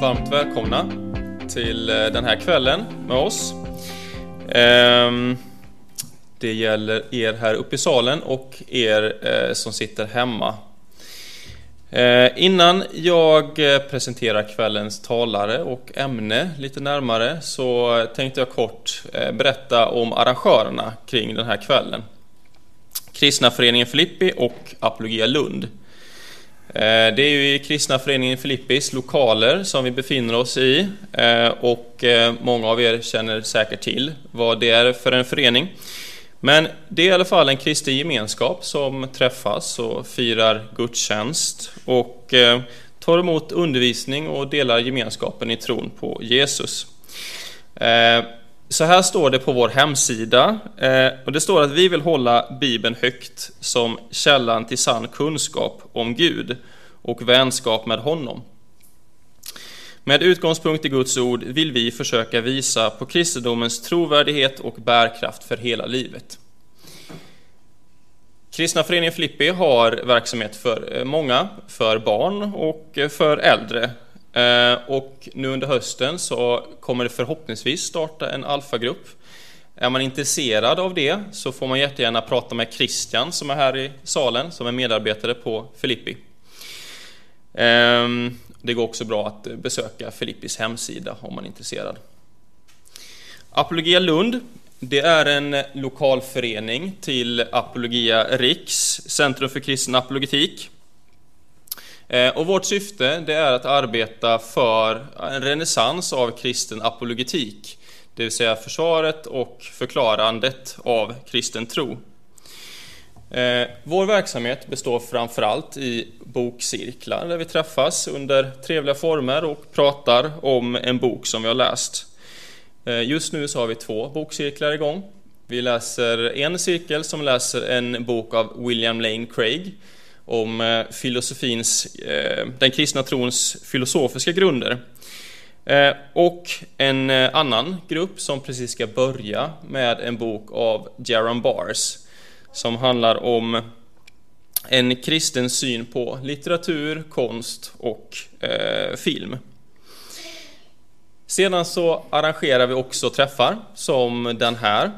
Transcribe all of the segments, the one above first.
varmt välkomna till eh, den här kvällen med oss. Ehm, det gäller er här uppe i salen och er eh, som sitter hemma. Eh, innan jag presenterar kvällens talare och ämne lite närmare så tänkte jag kort berätta om arrangörerna kring den här kvällen. Kristna föreningen Filippi och Apologia Lund. Eh, det är ju i Kristna föreningen Filippis lokaler som vi befinner oss i eh, och eh, många av er känner säkert till vad det är för en förening. Men det är i alla fall en kristen gemenskap som träffas och firar gudstjänst och tar emot undervisning och delar gemenskapen i tron på Jesus. Så här står det på vår hemsida. Eh, och det står att vi vill hålla Bibeln högt som källan till sann kunskap om Gud och vänskap med honom. Med utgångspunkt i Guds ord vill vi försöka visa på kristendomens trovärdighet och bärkraft för hela livet. Kristna föreningen Flippi har verksamhet för eh, många, för barn och eh, för äldre Eh, och nu under hösten så kommer det förhoppningsvis starta en alfagrupp. Är man intresserad av det så får man jättegärna prata med Christian som är här i salen, som är medarbetare på Filippi. Eh, det går också bra att besöka Filippis hemsida om man är intresserad. Apologia Lund, det är en lokalförening till Apologia Riks, Centrum för kristen apologetik. Eh, och vårt syfte det är att arbeta för en renässans av kristen apologetik, det vill säga försvaret och förklarandet av kristen tro. Eh, vår verksamhet består framförallt i bokcirklar där vi träffas under trevliga former och pratar om en bok som vi har läst. Eh, just nu så har vi två bokcirklar igång. Vi läser en cirkel som läser en bok av William Lane Craig om eh, filosofins, eh, den kristna trons filosofiska grunder. Eh, och en annan grupp som precis ska börja med en bok av Jaron Bars som handlar om en kristen syn på litteratur, konst och film. Sedan så arrangerar vi också träffar som den här.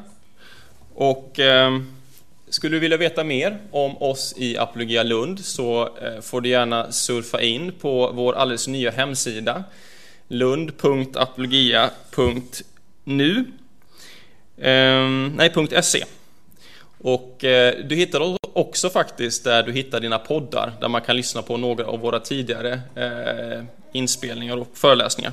Och skulle du vilja veta mer om oss i Apologia Lund så eh, får du gärna surfa in på vår alldeles nya hemsida lund.apologia.nu ehm, nej, .se. Och eh, du hittar oss också faktiskt där du hittar dina poddar där man kan lyssna på några av våra tidigare eh, inspelningar och föreläsningar.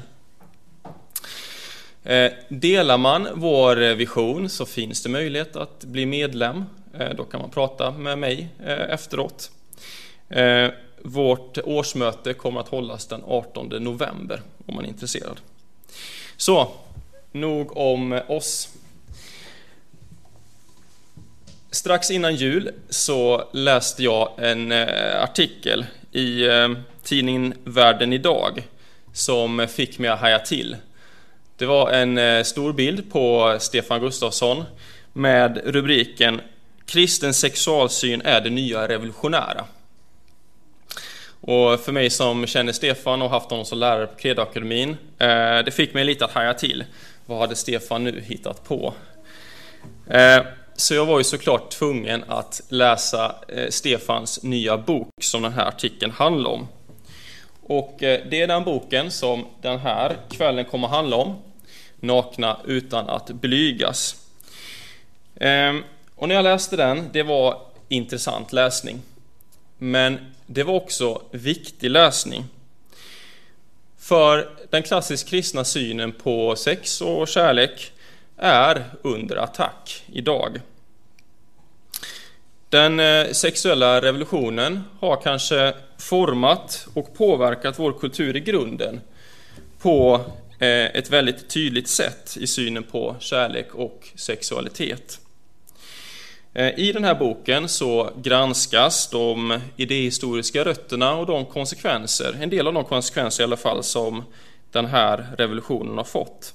Delar man vår vision så finns det möjlighet att bli medlem. Eh, då kan man prata med mig eh, efteråt. Eh, vårt årsmöte kommer att hållas den 18 november om man är intresserad. Så, nog om oss. Strax innan jul så läste jag en artikel i tidningen Världen idag som fick mig att haja till. Det var en stor bild på Stefan Gustafsson med rubriken Kristen sexualsyn är det nya revolutionära. Och för mig som känner Stefan och haft honom som lärare på kredakademin. Eh, det fick mig lite att haja till. Vad hade Stefan nu hittat på? Eh, så jag var ju såklart tvungen att läsa eh, Stefans nya bok som den här artikeln handlar om. Och det är den boken som den här kvällen kommer att handla om. Nakna utan att blygas. Ehm, och när jag läste den, det var intressant läsning. Men det var också viktig läsning. För den klassiskt kristna synen på sex och kärlek är under attack idag. Den eh, sexuella revolutionen har kanske format och påverkat vår kultur i grunden på eh, ett väldigt tydligt sätt i synen på kärlek och sexualitet. Eh, I den här boken så granskas de idéhistoriska rötterna och de konsekvenser, en del av de konsekvenser i alla fall, som den här revolutionen har fått.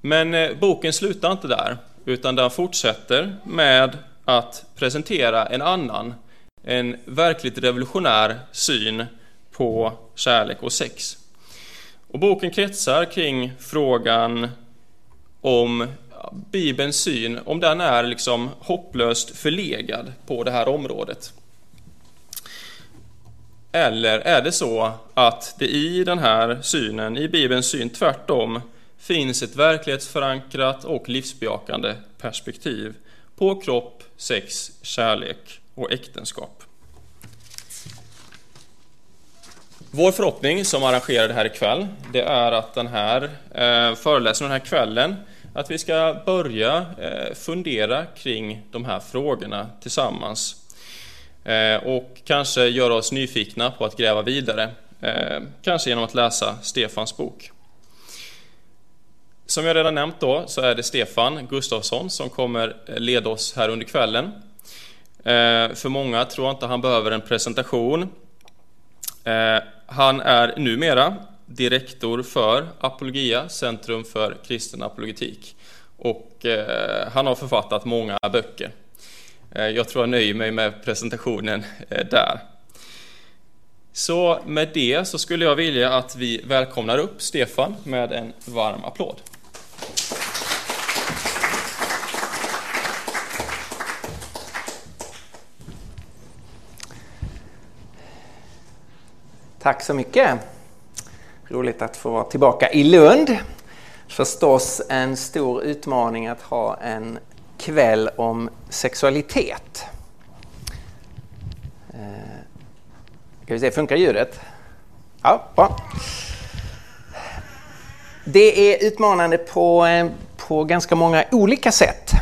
Men eh, boken slutar inte där, utan den fortsätter med att presentera en annan, en verkligt revolutionär syn på kärlek och sex. Och boken kretsar kring frågan om Bibelns syn, om den är liksom hopplöst förlegad på det här området. Eller är det så att det i den här synen, i Bibelns syn, tvärtom finns ett verklighetsförankrat och livsbejakande perspektiv på kropp, sex, kärlek och äktenskap. Vår förhoppning som arrangerar det här ikväll, det är att den här eh, föreläsningen den här kvällen, att vi ska börja eh, fundera kring de här frågorna tillsammans. Eh, och kanske göra oss nyfikna på att gräva vidare, eh, kanske genom att läsa Stefans bok. Som jag redan nämnt då så är det Stefan Gustafsson som kommer leda oss här under kvällen. För många tror jag inte han behöver en presentation. Han är numera direktor för Apologia, Centrum för kristen apologetik. Och eh, han har författat många böcker. Eh, jag tror jag nöjer mig med presentationen eh, där. Så med det så skulle jag vilja att vi välkomnar upp Stefan med en varm applåd. Tack så mycket. Roligt att få vara tillbaka i Lund. Förstås en stor utmaning att ha en kväll om sexualitet. Eh, ska vi se, funkar ljudet? Ja, bra. Det är utmanande på, eh, på ganska många olika sätt.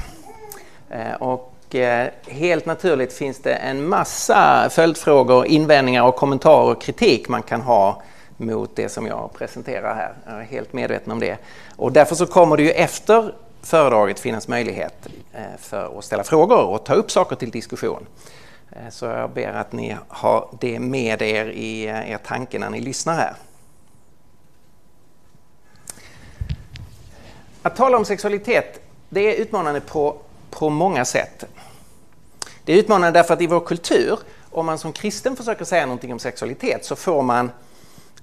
Eh, och eh, helt naturligt finns det en massa följdfrågor, invändningar och kommentarer och kritik man kan ha mot det som jag presenterar här. Jag är helt medveten om det. Och därför så kommer det ju efter föredraget finnas möjlighet eh, för att ställa frågor och ta upp saker till diskussion. Eh, så jag ber att ni har det med er i eh, er tanke när ni lyssnar här. Att tala om sexualitet det är utmanande på, på många sätt. Det är utmanande därför att i vår kultur, om man som kristen försöker säga någonting om sexualitet så får man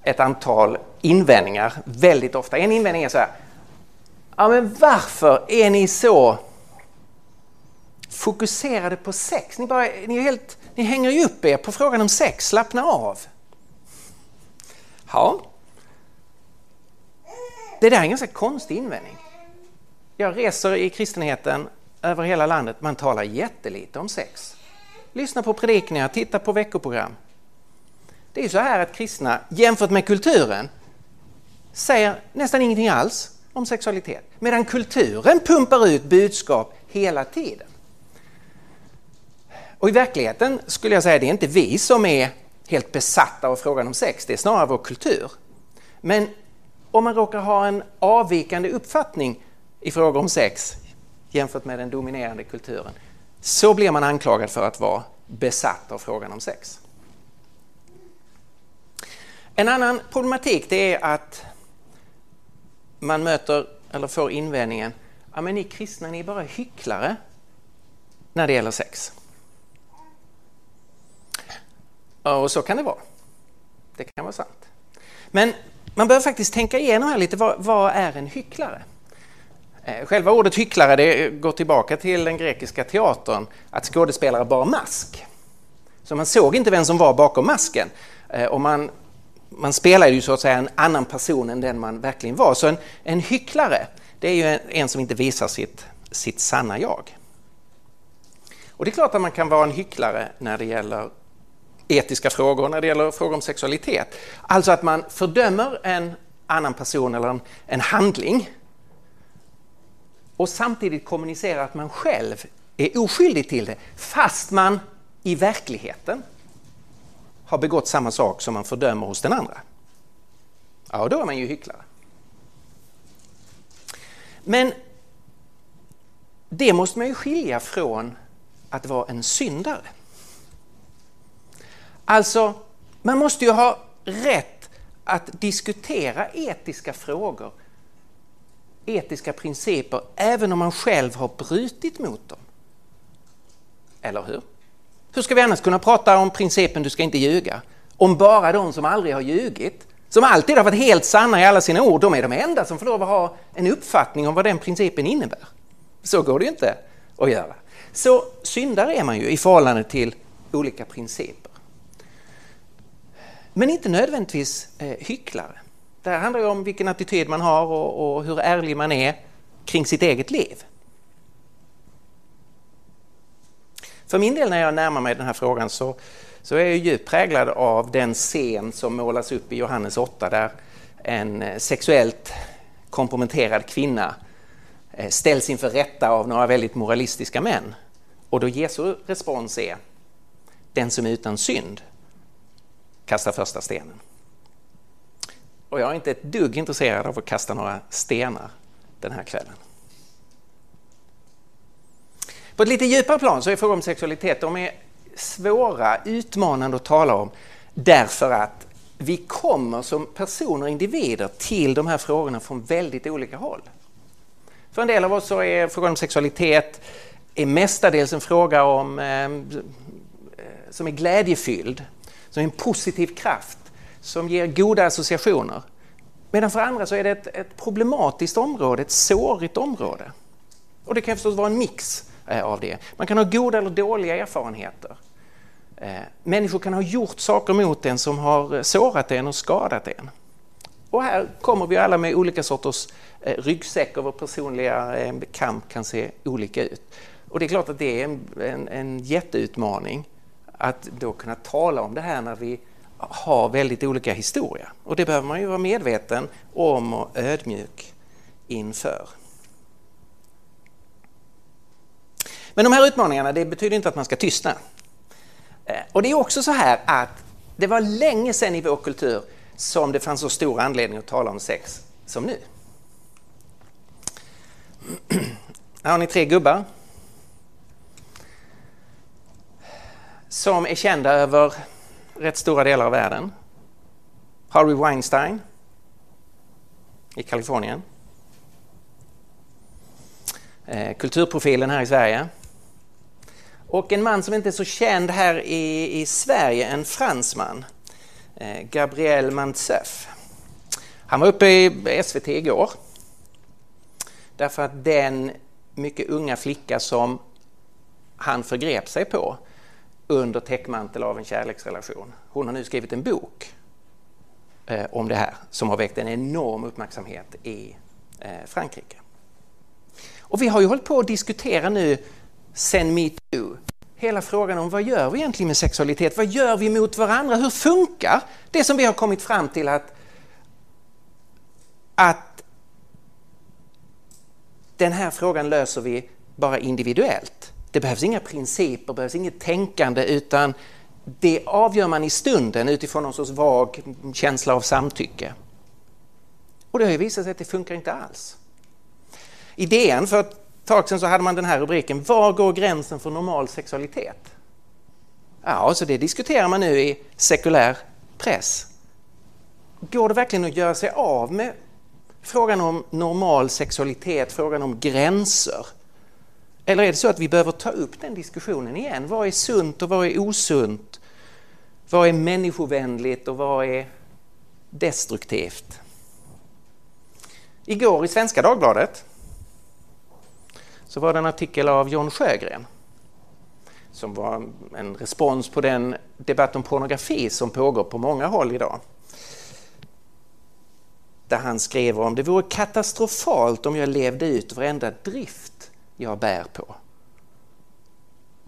ett antal invändningar väldigt ofta. En invändning är så här. Ja men varför är ni så fokuserade på sex? Ni, bara, ni, är helt, ni hänger ju upp er på frågan om sex, slappna av. Ja. Det där är en ganska konstig invändning. Jag reser i kristenheten över hela landet. Man talar jättelite om sex. Lyssna på predikningar, titta på veckoprogram. Det är så här att kristna, jämfört med kulturen, säger nästan ingenting alls om sexualitet. Medan kulturen pumpar ut budskap hela tiden. Och i verkligheten skulle jag säga att det är inte vi som är helt besatta av frågan om sex, det är snarare vår kultur. Men om man råkar ha en avvikande uppfattning i frågor om sex, jämfört med den dominerande kulturen. Så blir man anklagad för att vara besatt av frågan om sex. En annan problematik det är att man möter eller får invändningen ja men ni kristna ni är bara hycklare när det gäller sex. Och så kan det vara. Det kan vara sant. Men man behöver faktiskt tänka igenom här lite, vad, vad är en hycklare? Eh, själva ordet hycklare det går tillbaka till den grekiska teatern, att skådespelare bar mask. Så man såg inte vem som var bakom masken. Eh, och man, man spelade ju så att säga en annan person än den man verkligen var. Så en, en hycklare, det är ju en, en som inte visar sitt, sitt sanna jag. Och det är klart att man kan vara en hycklare när det gäller etiska frågor, när det gäller frågor om sexualitet. Alltså att man fördömer en annan person eller en, en handling och samtidigt kommunicerar att man själv är oskyldig till det fast man i verkligheten har begått samma sak som man fördömer hos den andra. Ja, då är man ju hycklare. Men det måste man ju skilja från att vara en syndare. Alltså, man måste ju ha rätt att diskutera etiska frågor etiska principer även om man själv har brutit mot dem. Eller hur? Hur ska vi annars kunna prata om principen du ska inte ljuga? Om bara de som aldrig har ljugit som alltid har varit helt sanna i alla sina ord, de är de enda som får lov att ha en uppfattning om vad den principen innebär. Så går det ju inte att göra. Så syndare är man ju i förhållande till olika principer. Men inte nödvändigtvis eh, hycklare. Det här handlar ju om vilken attityd man har och, och hur ärlig man är kring sitt eget liv. För min del när jag närmar mig den här frågan så, så är jag djupt präglad av den scen som målas upp i Johannes 8 där en eh, sexuellt komprometterad kvinna eh, ställs inför rätta av några väldigt moralistiska män. Och då Jesu respons är den som är utan synd kastar första stenen. Och jag är inte ett dugg intresserad av att kasta några stenar den här kvällen. På ett lite djupare plan så är frågor om sexualitet de är svåra, utmanande att tala om därför att vi kommer som personer och individer till de här frågorna från väldigt olika håll. För en del av oss så är frågan om sexualitet är mestadels en fråga om, eh, som är glädjefylld, som är en positiv kraft, som ger goda associationer. Medan för andra så är det ett, ett problematiskt område, ett sårigt område. Och det kan förstås vara en mix Eh, av det. Man kan ha goda eller dåliga erfarenheter. Eh, människor kan ha gjort saker mot en som har eh, sårat en och skadat en. Och här kommer vi alla med olika sorters ryggsäck och vår personliga kamp kan se olika ut. Och det är klart att det är en, en, en jätteutmaning att då kunna tala om det här när vi har väldigt olika historia. Och det behöver man ju vara medveten om och ödmjuk inför. Men de här utmaningarna det betyder inte att man ska tystna. Eh, och det är också så här att det var länge sedan i vår kultur som det fanns så stor anledning att tala om sex som nu. Här har ni tre gubbar som är kända över rätt stora delar av världen. Harvey Weinstein i Kalifornien. Eh, kulturprofilen här i Sverige. Och en man som inte är så känd här i, i Sverige, en fransman. Eh, Gabriel Mantzef. Han var uppe i SVT igår. Därför att den mycket unga flicka som han förgrep sig på under täckmantel av en kärleksrelation. Hon har nu skrivit en bok eh, om det här som har väckt en enorm uppmärksamhet i eh, Frankrike. Och vi har ju hållit på att diskutera nu sen metoo hela frågan om vad gör vi egentligen med sexualitet? Vad gör vi mot varandra? Hur funkar det som vi har kommit fram till att, att den här frågan löser vi bara individuellt? Det behövs inga principer, behövs inget tänkande utan det avgör man i stunden utifrån någon sorts vag känsla av samtycke. Och det har ju visat sig att det funkar inte alls. Idén för att tag sedan så hade man den här rubriken Var går gränsen för normal sexualitet? Ja, så det diskuterar man nu i sekulär press. Går det verkligen att göra sig av med frågan om normal sexualitet, frågan om gränser? Eller är det så att vi behöver ta upp den diskussionen igen? Vad är sunt och vad är osunt? Vad är människovänligt och vad är destruktivt? Igår i Svenska Dagbladet så var det en artikel av John Sjögren som var en respons på den debatt om pornografi som pågår på många håll idag. Där han skrev om det vore katastrofalt om jag levde ut varenda drift jag bär på.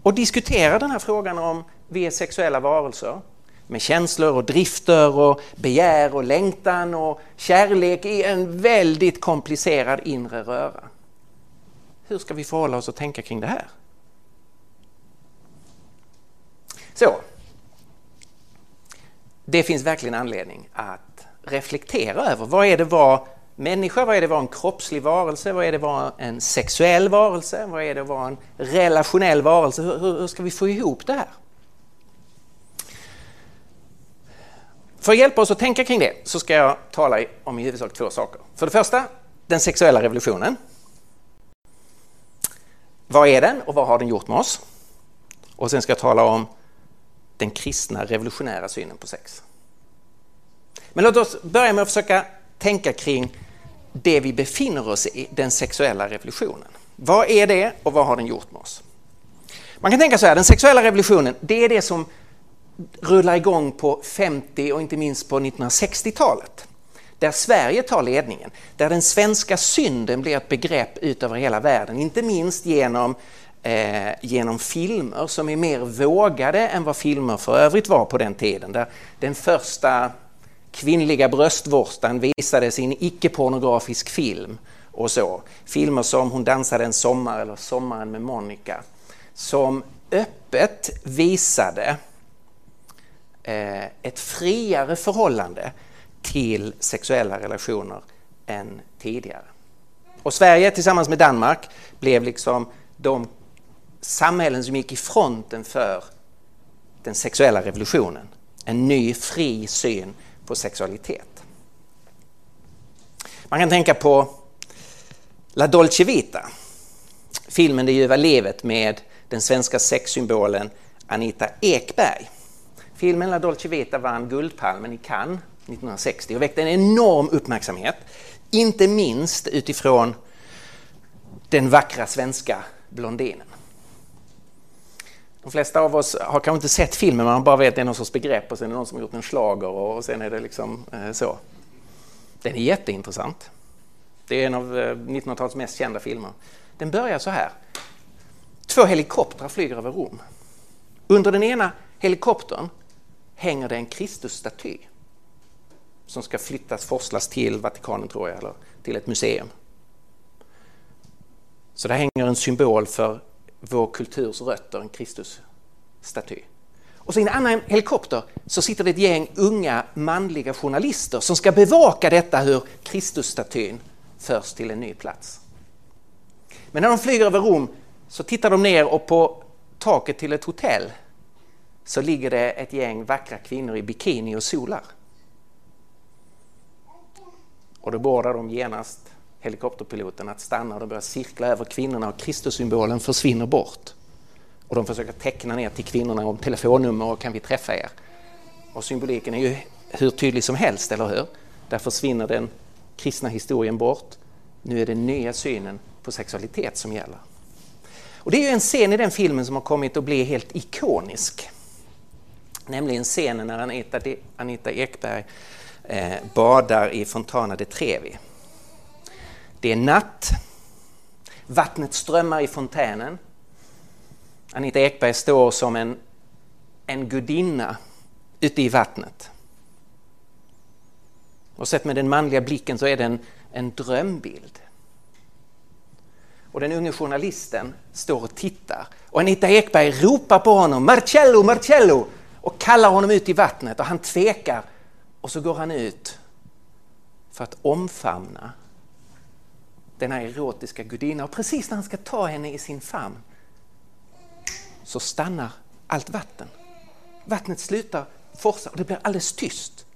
Och diskutera den här frågan om vi är sexuella varelser med känslor och drifter och begär och längtan och kärlek i en väldigt komplicerad inre röra. Hur ska vi förhålla oss och tänka kring det här? Så. Det finns verkligen anledning att reflektera över vad är det var människa, vad är det att vara en kroppslig varelse, vad är det att vara en sexuell varelse, vad är det att vara en relationell varelse, hur, hur ska vi få ihop det här? För att hjälpa oss att tänka kring det så ska jag tala om i huvudsak två saker. För det första, den sexuella revolutionen. Vad är den och vad har den gjort med oss? Och sen ska jag tala om den kristna revolutionära synen på sex. Men låt oss börja med att försöka tänka kring det vi befinner oss i, den sexuella revolutionen. Vad är det och vad har den gjort med oss? Man kan tänka så här, den sexuella revolutionen, det är det som rullar igång på 50 och inte minst på 1960-talet. Där Sverige tar ledningen, där den svenska synden blir ett begrepp ut över hela världen, inte minst genom, eh, genom filmer som är mer vågade än vad filmer för övrigt var på den tiden. Där den första kvinnliga bröstvårtan visades i en icke-pornografisk film och så. Filmer som Hon dansade en sommar eller Sommaren med Monica som öppet visade eh, ett friare förhållande till sexuella relationer än tidigare. Och Sverige tillsammans med Danmark blev liksom de samhällen som gick i fronten för den sexuella revolutionen. En ny fri syn på sexualitet. Man kan tänka på La Dolce Vita, filmen Det ljuva livet med den svenska sexsymbolen Anita Ekberg. Filmen La Dolce Vita vann Guldpalmen i Cannes 1960 och väckte en enorm uppmärksamhet. Inte minst utifrån den vackra svenska blondinen. De flesta av oss har kanske inte sett filmen, man bara vet att det är någon sorts begrepp och sen är det någon som gjort en slager och sen är det liksom eh, så. Den är jätteintressant. Det är en av eh, 1900-talets mest kända filmer. Den börjar så här. Två helikoptrar flyger över Rom. Under den ena helikoptern hänger det en Kristusstaty som ska flyttas, forslas till Vatikanen tror jag, eller till ett museum. Så där hänger en symbol för vår kulturs rötter, en Kristusstaty. Och så i en annan helikopter så sitter det ett gäng unga manliga journalister som ska bevaka detta hur Kristusstatyn förs till en ny plats. Men när de flyger över Rom så tittar de ner och på taket till ett hotell så ligger det ett gäng vackra kvinnor i bikini och solar. Och då beordrar de genast helikopterpiloten att stanna och de börjar cirkla över kvinnorna och Kristussymbolen försvinner bort. Och de försöker teckna ner till kvinnorna om telefonnummer och kan vi träffa er? Och symboliken är ju hur tydlig som helst, eller hur? Där försvinner den kristna historien bort. Nu är det nya synen på sexualitet som gäller. Och det är ju en scen i den filmen som har kommit att bli helt ikonisk. Nämligen scenen när Anita, Anita Ekberg Eh, badar i Fontana de Trevi. Det är natt. Vattnet strömmar i fontänen. Anita Ekberg står som en, en gudinna ute i vattnet. Och sett med den manliga blicken så är det en, en drömbild. Och den unge journalisten står och tittar och Anita Ekberg ropar på honom Marcello, Marcello och kallar honom ut i vattnet och han tvekar och så går han ut för att omfamna denna erotiska gudinna och precis när han ska ta henne i sin famn så stannar allt vatten. Vattnet slutar forsa och det blir alldeles tyst.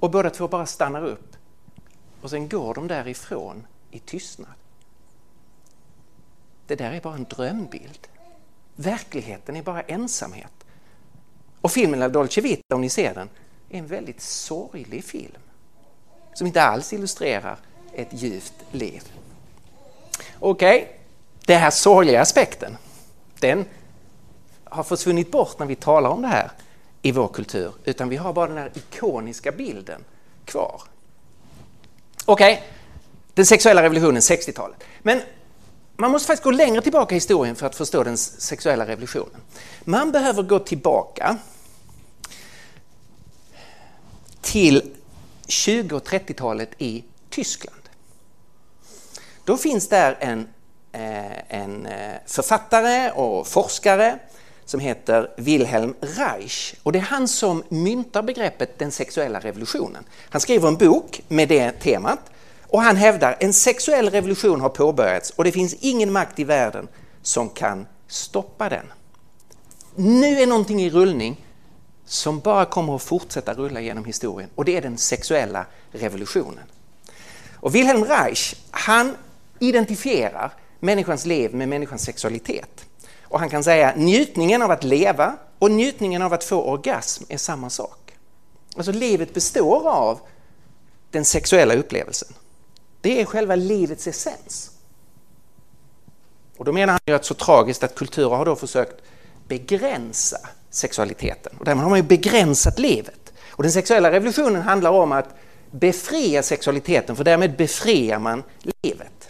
Och båda två bara stannar upp. Och sen går de därifrån i tystnad. Det där är bara en drömbild. Verkligheten är bara ensamhet. Och filmen La Dolce Vita, om ni ser den, är en väldigt sorglig film som inte alls illustrerar ett djupt liv. Okej, okay. den här sorgliga aspekten, den har försvunnit bort när vi talar om det här i vår kultur, utan vi har bara den här ikoniska bilden kvar. Okej, okay. den sexuella revolutionen, 60-talet. Men man måste faktiskt gå längre tillbaka i historien för att förstå den sexuella revolutionen. Man behöver gå tillbaka till 20 och 30-talet i Tyskland. Då finns där en, eh, en eh, författare och forskare som heter Wilhelm Reich. Och det är han som myntar begreppet den sexuella revolutionen. Han skriver en bok med det temat och han hävdar att en sexuell revolution har påbörjats och det finns ingen makt i världen som kan stoppa den. Nu är någonting i rullning som bara kommer att fortsätta rulla genom historien och det är den sexuella revolutionen. Och Wilhelm Reich, han identifierar människans liv med människans sexualitet. Och han kan säga njutningen av att leva och njutningen av att få orgasm är samma sak. Alltså livet består av den sexuella upplevelsen. Det är själva livets essens. Och då menar han ju att så tragiskt att kulturer har då försökt begränsa sexualiteten. Och därmed har man ju begränsat livet. Och den sexuella revolutionen handlar om att befria sexualiteten för därmed befriar man livet.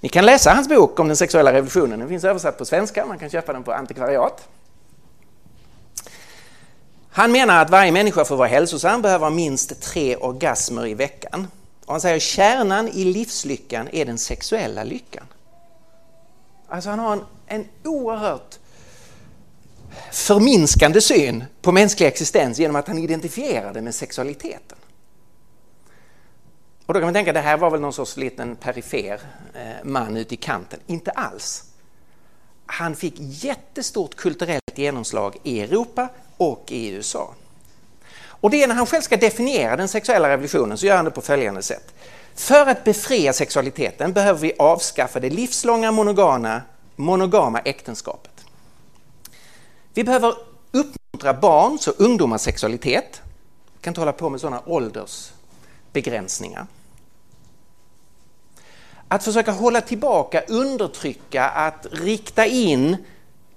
Ni kan läsa hans bok om den sexuella revolutionen. Den finns översatt på svenska, man kan köpa den på antikvariat. Han menar att varje människa för att vara hälsosam behöver ha minst tre orgasmer i veckan. Och han säger att kärnan i livslyckan är den sexuella lyckan. Alltså han har en, en oerhört förminskande syn på mänsklig existens genom att han identifierade med sexualiteten. Och då kan man tänka att det här var väl någon sorts liten perifer eh, man ute i kanten. Inte alls. Han fick jättestort kulturellt genomslag i Europa och i USA. Och det är när han själv ska definiera den sexuella revolutionen så gör han det på följande sätt. För att befria sexualiteten behöver vi avskaffa det livslånga monogama, monogama äktenskapet. Vi behöver uppmuntra barns och ungdomars sexualitet. Vi kan inte hålla på med sådana åldersbegränsningar. Att försöka hålla tillbaka, undertrycka, att rikta in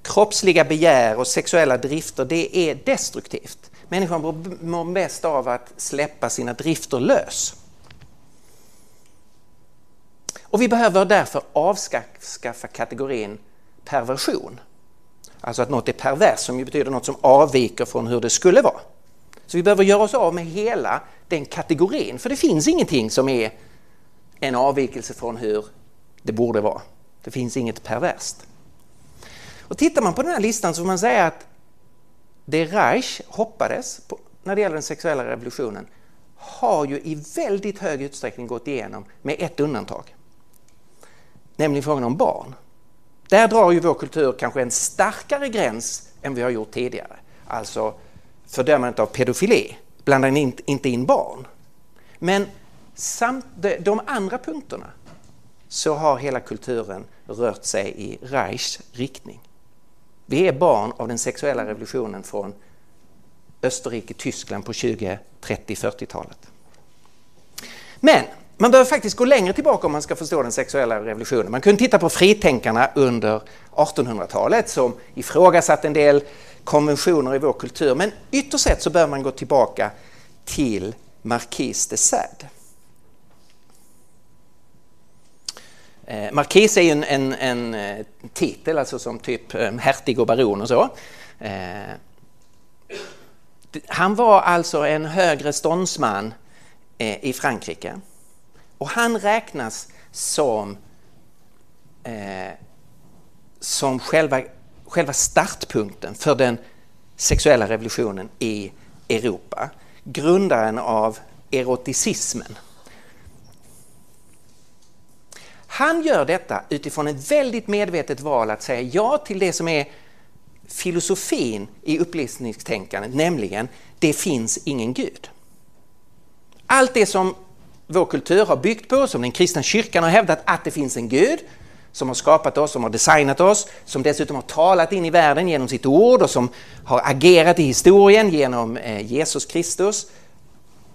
kroppsliga begär och sexuella drifter, det är destruktivt. Människan mår bäst av att släppa sina drifter lös. Och vi behöver därför avskaffa kategorin perversion. Alltså att något är pervers som ju betyder något som avviker från hur det skulle vara. Så vi behöver göra oss av med hela den kategorin för det finns ingenting som är en avvikelse från hur det borde vara. Det finns inget perverst. Och tittar man på den här listan så får man säga att det Reich hoppades på när det gäller den sexuella revolutionen har ju i väldigt hög utsträckning gått igenom med ett undantag. Nämligen frågan om barn. Där drar ju vår kultur kanske en starkare gräns än vi har gjort tidigare. Alltså fördömandet av pedofili, Blanda inte in barn. Men samt de andra punkterna så har hela kulturen rört sig i Reichs riktning. Vi är barn av den sexuella revolutionen från Österrike, Tyskland på 20, 30, 40-talet. Men man behöver faktiskt gå längre tillbaka om man ska förstå den sexuella revolutionen. Man kunde titta på fritänkarna under 1800-talet som ifrågasatte en del konventioner i vår kultur. Men ytterst sett så bör man gå tillbaka till Marquis de Sade. Eh, Markis Marquis är ju en, en, en, eh, titel, alltså som typ eh, hertig och baron och så. Han var alltså en högre ståndsman i Frankrike. Och han räknas som, eh, som själva, själva startpunkten för den sexuella revolutionen i Europa. Grundaren av eroticismen. Han gör detta utifrån ett väldigt medvetet val att säga ja till det som är filosofin i upplysningstänkandet, nämligen det finns ingen Gud. Allt det som vår kultur har byggt på, som den kristna kyrkan har hävdat att det finns en Gud som har skapat oss, som har designat oss, som dessutom har talat in i världen genom sitt ord och som har agerat i historien genom eh, Jesus Kristus.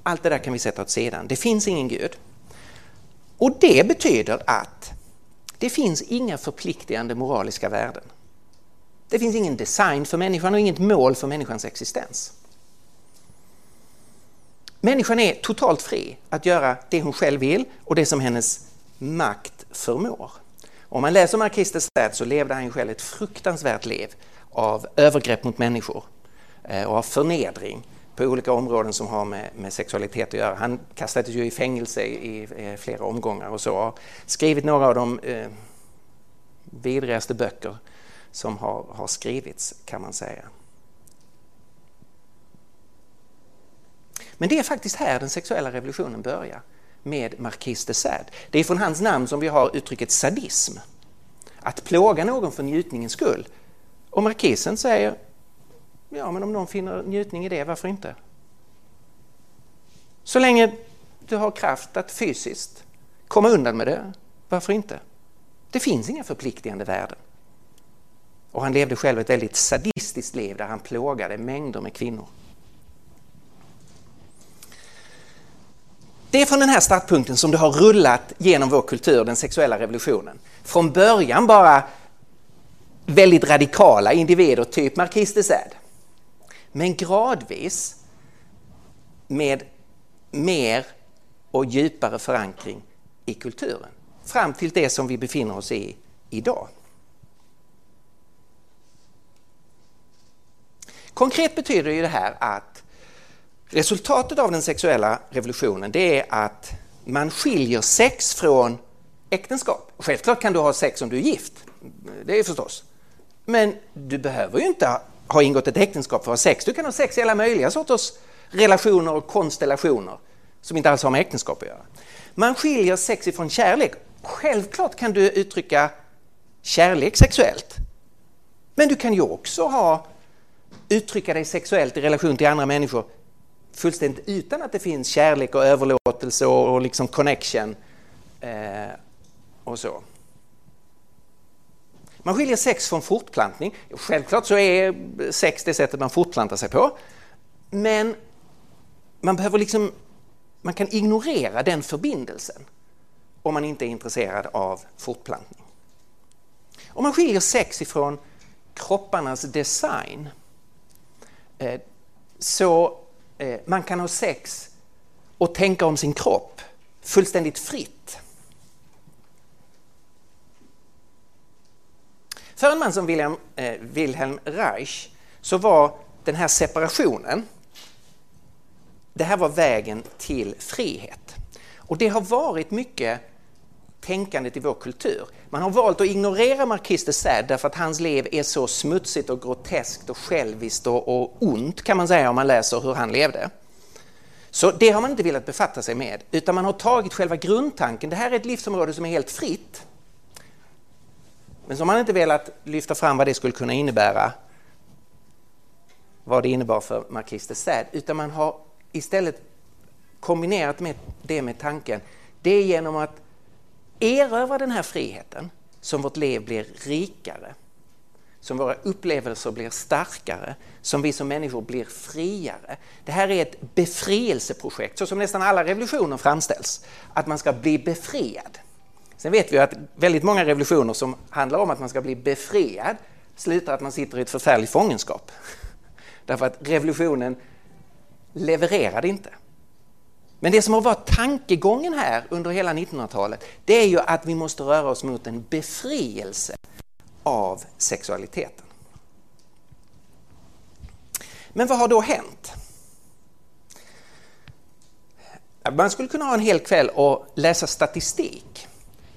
Allt det där kan vi sätta åt sidan. Det finns ingen Gud. Och det betyder att det finns inga förpliktigande moraliska värden. Det finns ingen design för människan och inget mål för människans existens. Människan är totalt fri att göra det hon själv vill och det som hennes makt förmår. Om man läser Marquis de Sade så levde han själv ett fruktansvärt liv av övergrepp mot människor eh, och av förnedring på olika områden som har med, med sexualitet att göra. Han kastades ju i fängelse i, i eh, flera omgångar och så. Har skrivit några av de eh, vidrigaste böcker som har, har skrivits kan man säga. Men det är faktiskt här den sexuella revolutionen börjar, med Marquis de Sade. Det är från hans namn som vi har uttrycket sadism. Att plåga någon för njutningens skull. Och markisen säger, ja men om någon finner njutning i det, varför inte? Så länge du har kraft att fysiskt komma undan med det, varför inte? Det finns inga förpliktigande värden. Och han levde själv ett väldigt sadistiskt liv där han plågade mängder med kvinnor. Det är från den här startpunkten som det har rullat genom vår kultur, den sexuella revolutionen. Från början bara väldigt radikala individer, typ Marquis de Sade. Men gradvis med mer och djupare förankring i kulturen. Fram till det som vi befinner oss i idag. Konkret betyder ju det här att resultatet av den sexuella revolutionen det är att man skiljer sex från äktenskap. Självklart kan du ha sex om du är gift, det är förstås. Men du behöver ju inte ha ingått ett äktenskap för att ha sex. Du kan ha sex i alla möjliga sorters relationer och konstellationer som inte alls har med äktenskap att göra. Man skiljer sex ifrån kärlek. Självklart kan du uttrycka kärlek sexuellt. Men du kan ju också ha, uttrycka dig sexuellt i relation till andra människor fullständigt utan att det finns kärlek och överlåtelse och, och liksom connection eh, och så. Man skiljer sex från fortplantning. Självklart så är sex det sättet man fortplantar sig på. Men man behöver liksom, man kan ignorera den förbindelsen om man inte är intresserad av fortplantning. Om man skiljer sex ifrån kropparnas design eh, så Eh, man kan ha sex och tänka om sin kropp fullständigt fritt. För en man som Wilhelm, eh, Wilhelm Reich så var den här separationen, det här var vägen till frihet. Och det har varit mycket tänkandet i vår kultur. Man har valt att ignorera Marquis de Sade därför att hans liv är så smutsigt och groteskt och själviskt och, och ont kan man säga om man läser hur han levde. Så det har man inte velat befatta sig med utan man har tagit själva grundtanken. Det här är ett livsområde som är helt fritt. Men som man inte velat lyfta fram vad det skulle kunna innebära vad det innebar för Marquis de Sade utan man har istället kombinerat med det med tanken det är genom att erövra den här friheten som vårt liv blir rikare, som våra upplevelser blir starkare, som vi som människor blir friare. Det här är ett befrielseprojekt, så som nästan alla revolutioner framställs, att man ska bli befriad. Sen vet vi att väldigt många revolutioner som handlar om att man ska bli befriad slutar att man sitter i ett förfärligt fångenskap. Därför att revolutionen levererade inte. Men det som har varit tankegången här under hela 1900-talet det är ju att vi måste röra oss mot en befrielse av sexualiteten. Men vad har då hänt? Man skulle kunna ha en hel kväll och läsa statistik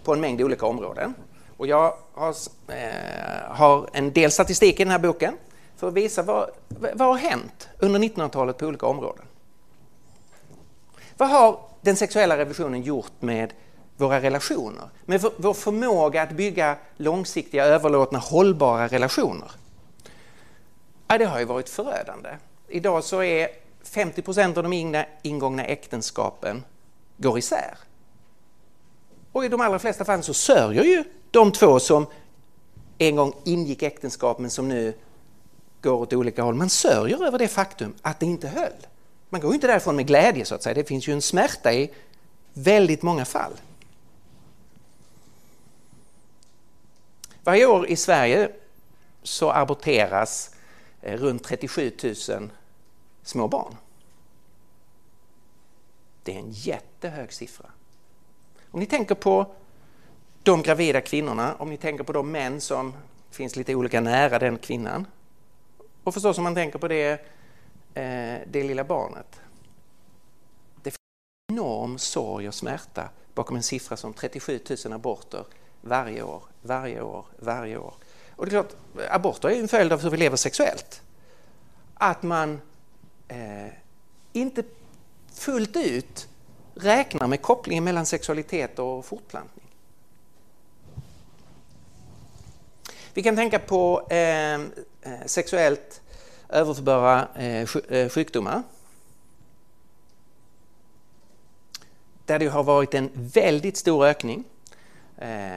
på en mängd olika områden. Och jag har, eh, har en del statistik i den här boken för att visa vad, vad har hänt under 1900-talet på olika områden. Vad har den sexuella revolutionen gjort med våra relationer? Med vår förmåga att bygga långsiktiga, överlåtna, hållbara relationer? Ja, det har ju varit förödande. Idag så är 50 procent av de ingångna äktenskapen går isär. Och i de allra flesta fall så sörjer ju de två som en gång ingick äktenskap men som nu går åt olika håll. Man sörjer över det faktum att det inte höll. Man går inte därifrån med glädje så att säga. Det finns ju en smärta i väldigt många fall. Varje år i Sverige så aborteras eh, runt 37 000 små barn. Det är en jättehög siffra. Om ni tänker på de gravida kvinnorna, om ni tänker på de män som finns lite olika nära den kvinnan och förstås om man tänker på det Eh, det lilla barnet. Det finns en enorm sorg och smärta bakom en siffra som 37 000 aborter varje år, varje år, varje år. Och det är klart, aborter är en följd av hur vi lever sexuellt. Att man eh, inte fullt ut räknar med kopplingen mellan sexualitet och fortplantning. Vi kan tänka på eh, eh sexuellt överförbara eh, eh, sjukdomar. Där det har varit en väldigt stor ökning. Eh,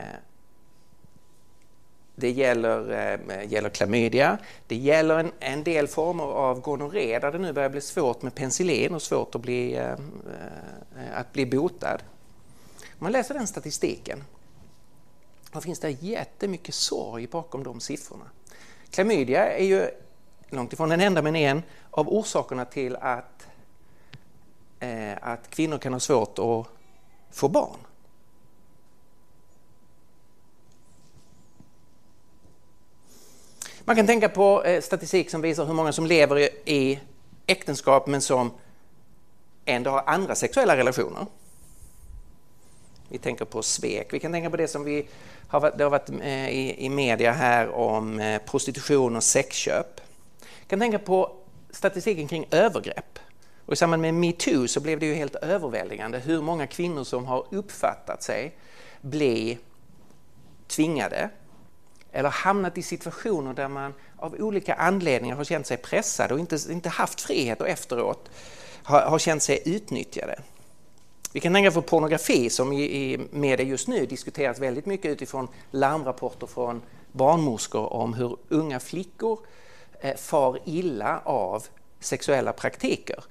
det gäller, gäller klamydia, det gäller en, en del former av gonorré där det nu börjar bli svårt med penicillin och svårt att bli, att bli botad. Om man läser den statistiken då finns det jättemycket sorg bakom de siffrorna. Klamydia är ju långt ifrån den enda men en av orsakerna till att, eh, att kvinnor kan ha svårt att få barn. Man kan tänka på eh, statistik som visar hur många som lever i äktenskap men som ändå har andra sexuella relationer. Vi tänker på svek. Vi kan tänka på det som vi har, det har varit eh, i, i media här om eh, prostitution och sexköp. Kan tänka på statistiken kring övergrepp. Och I samband med metoo så blev det ju helt överväldigande hur många kvinnor som har uppfattat sig bli tvingade eller hamnat i situationer där man av olika anledningar har känt sig pressad och inte, inte haft frihet och efteråt har, har känt sig utnyttjade. Vi kan tänka på pornografi som i, i media just nu diskuteras väldigt mycket utifrån larmrapporter från barnmorskor om hur unga flickor eh, Eh, far illa av sexuella praktiker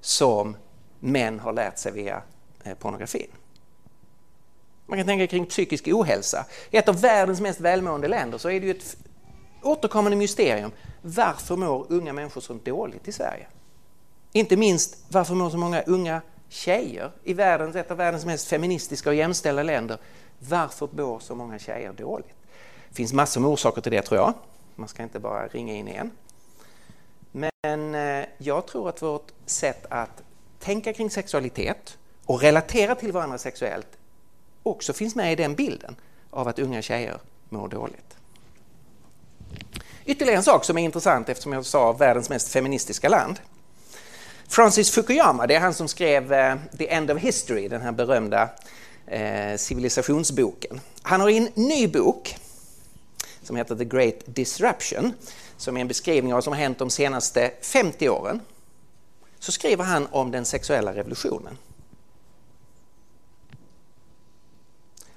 som män har lärt sig via eh, pornografin. Man kan tänka kring psykisk ohälsa. I ett av världens mest välmående länder så är det ju ett återkommande mysterium. Varför mår unga människor så dåligt i Sverige? Inte minst varför mår så många unga tjejer i världens, ett av världens mest feministiska och jämställda länder. Varför mår så många tjejer dåligt? Det finns massor med orsaker till det tror jag. Man ska inte bara ringa in en. Men eh, jag tror att vårt sätt att tänka kring sexualitet och relatera till varandra sexuellt också finns med i den bilden av att unga tjejer mår dåligt. Ytterligare en sak som är intressant eftersom jag sa världens mest feministiska land Francis Fukuyama, det är han som skrev eh, The End of History, den här berömda eh, civilisationsboken. Han har en ny bok som heter The Great Disruption, som är en beskrivning av vad som har hänt de senaste 50 åren. Så skriver han om den sexuella revolutionen.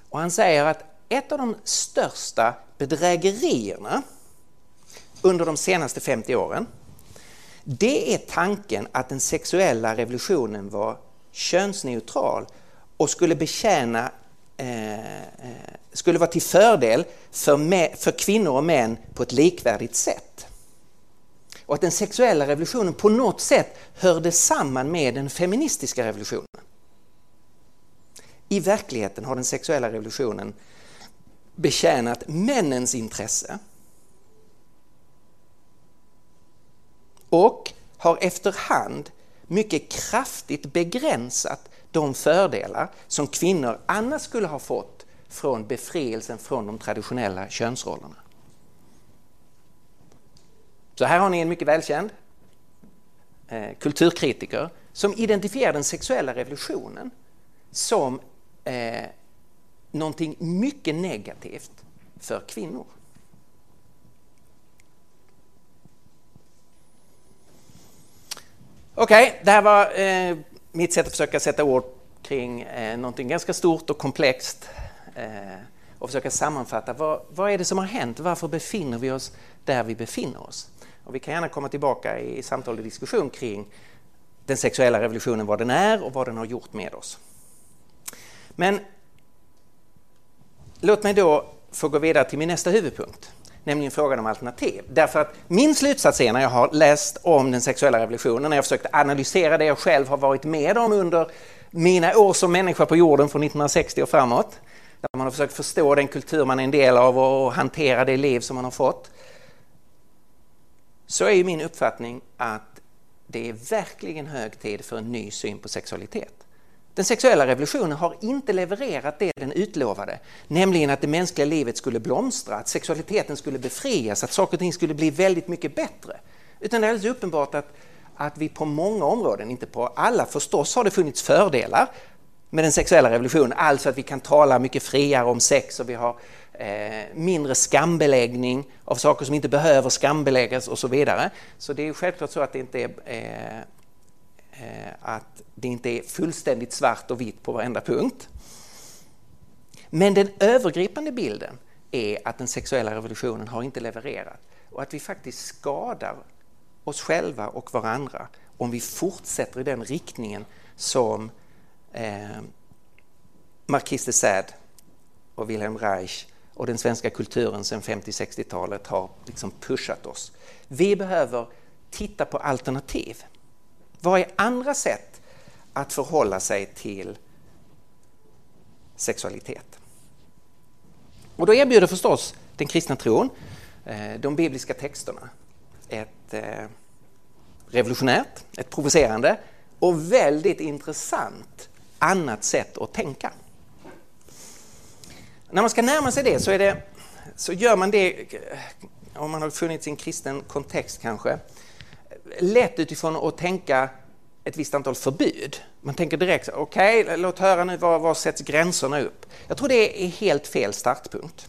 Och han säger att ett av de största bedrägerierna under de senaste 50 åren det är tanken att den sexuella revolutionen var könsneutral och skulle betjäna eh, eh, skulle vara till fördel för, för kvinnor och män på ett likvärdigt sätt. Och att den sexuella revolutionen på något sätt hörde samman med den feministiska revolutionen. I verkligheten har den sexuella revolutionen betjänat männens intresse och har efterhand mycket kraftigt begränsat de fördelar som kvinnor annars skulle ha fått från befrielsen från de traditionella könsrollerna. Så här har ni en mycket välkänd eh, kulturkritiker som identifierar den sexuella revolutionen som eh, någonting mycket negativt för kvinnor. Okej, okay, det här var eh, mitt sätt att försöka sätta ord kring eh, någonting ganska stort och komplext Eh, och försöka sammanfatta vad, vad är det som har hänt? Varför befinner vi oss där vi befinner oss? Och vi kan gärna komma tillbaka i samtal och diskussion kring den sexuella revolutionen, vad den är och vad den har gjort med oss. Men låt mig då få gå vidare till min nästa huvudpunkt nämligen frågan om alternativ. Därför att min slutsats är när jag har läst om den sexuella revolutionen, när jag försökt analysera det jag själv har varit med om under mina år som människa på jorden från 1960 och framåt, där man har försökt förstå den kultur man är en del av och hantera det liv som man har fått, så är min uppfattning att det är verkligen hög tid för en ny syn på sexualitet. Den sexuella revolutionen har inte levererat det den utlovade, nämligen att det mänskliga livet skulle blomstra, att sexualiteten skulle befrias, att saker och ting skulle bli väldigt mycket bättre. Utan det är alldeles uppenbart att, att vi på många områden, inte på alla förstås, har det funnits fördelar med den sexuella revolutionen, alltså att vi kan tala mycket friare om sex och vi har eh, mindre skambeläggning av saker som inte behöver skambeläggas och så vidare. Så det är självklart så att det inte är eh, eh, att det inte är fullständigt svart och vitt på varenda punkt. Men den övergripande bilden är att den sexuella revolutionen har inte levererat och att vi faktiskt skadar oss själva och varandra om vi fortsätter i den riktningen som eh, Marquis de Sade och Wilhelm Reich och den svenska kulturen sedan 50-60-talet har liksom pushat oss. Vi behöver titta på alternativ. Vad är andra sätt att förhålla sig till sexualitet? Och då erbjuder förstås den kristna tron, eh, de bibliska texterna, ett eh, revolutionärt, ett provocerande och väldigt intressant annat sätt att tänka. När man ska närma sig det så, är det, så gör man det, eh, om man har funnits i en kristen kontext kanske, lätt utifrån att tänka ett visst antal förbud. Man tänker direkt, okej, okay, låt höra nu, var, var sätts gränserna upp? Jag tror det är helt fel startpunkt.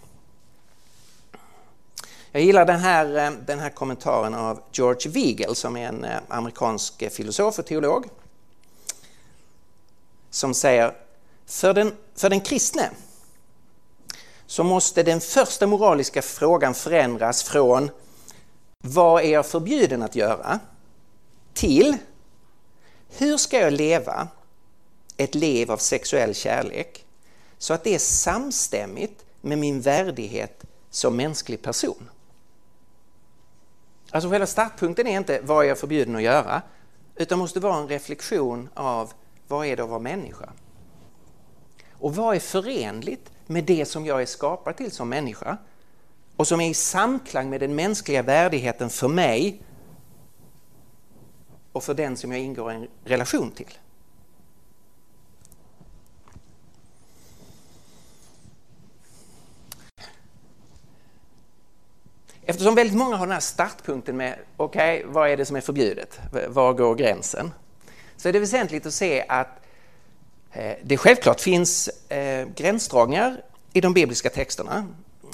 Jag gillar den här, eh, den här kommentaren av George Weigel som är en eh, amerikansk filosof och teolog. Som säger, för den, för den kristne så måste den första moraliska frågan förändras från vad är jag förbjuden att göra till hur ska jag leva ett liv av sexuell kärlek så att det är samstämmigt med min värdighet som mänsklig person. Alltså själva startpunkten är inte vad är jag förbjuden att göra utan måste vara en reflektion av vad är det att vara människa? Och vad är förenligt med det som jag är skapad till som människa och som är i samklang med den mänskliga värdigheten för mig och för den som jag ingår en relation till. Eftersom väldigt många har den här startpunkten med okej, okay, vad är det som är förbjudet? Var går gränsen? Så är det väsentligt att se att eh, det självklart finns eh, gränsdragningar i de bibliska texterna.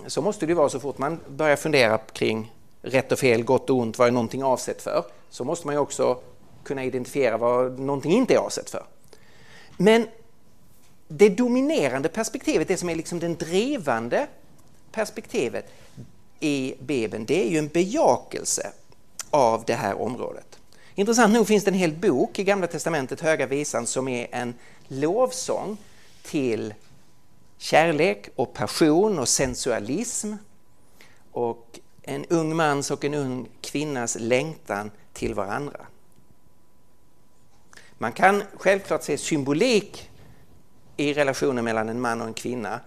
Så måste det vara så fort man börjar fundera kring rätt och fel, gott och ont, vad är någonting avsett för? Så måste man ju också kunna identifiera vad någonting inte är avsett för. Men det dominerande perspektivet, det som är liksom den drivande perspektivet i Bibeln, det är ju en bejakelse av det här området. Intressant nog finns det en hel bok i Gamla Testamentet, Höga Visan, som är en lovsång till kärlek och passion och sensualism och en ung mans och en ung kvinnas längtan till varandra. Man kan självklart se symbolik i relationen mellan en man och en kvinna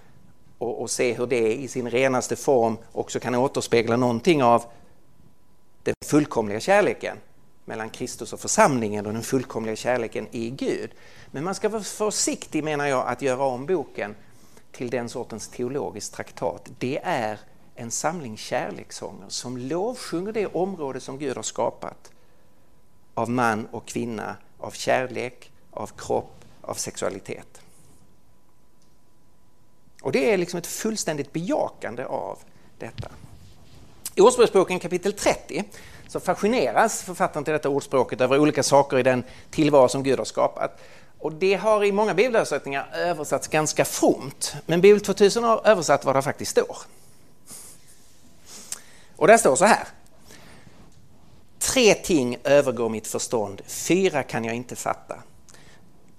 och, och, se hur det i sin renaste form också kan återspegla någonting av den fullkomliga kärleken mellan Kristus och församlingen och den fullkomliga kärleken i Gud. Men man ska vara försiktig menar jag att göra om boken till den sortens teologisk traktat. Det är en samling kärlekssånger som lovsjunger det område som Gud har skapat av man och kvinna, av kärlek, av kropp, av sexualitet. Och det är liksom ett fullständigt bejakande av detta. I Ordspråksboken kapitel 30 så fascineras författaren till detta ordspråket över olika saker i den tillvaro som Gud har skapat. Och det har i många bibelöversättningar översatts ganska fromt. Men Bibel 2000 har översatt vad det faktiskt står. Och där står så här. Tre ting övergår mitt förstånd, fyra kan jag inte fatta.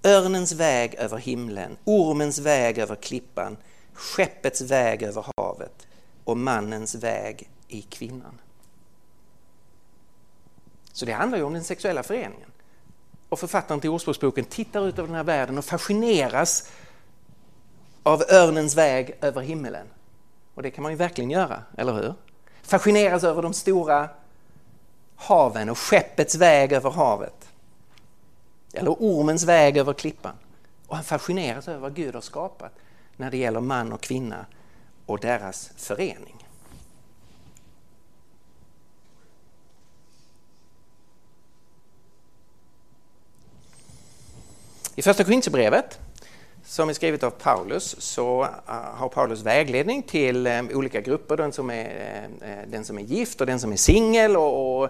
Örnens väg över himlen, ormens väg över klippan, skeppets väg över havet och mannens väg i kvinnan. Så det handlar ju om den sexuella föreningen. Och författaren till Ordspråksboken tittar ut över den här världen och fascineras av örnens väg över himmelen. Och det kan man ju verkligen göra, eller hur? Fascineras över de stora haven och skeppets väg över havet. Eller ormens väg över klippan. Och han fascineras över vad Gud har skapat när det gäller man och kvinna och deras förening. I första Korintierbrevet, som är skrivet av Paulus så eh, har Paulus vägledning till eh, olika grupper, den som, är, eh, den som är gift och den som är singel och, och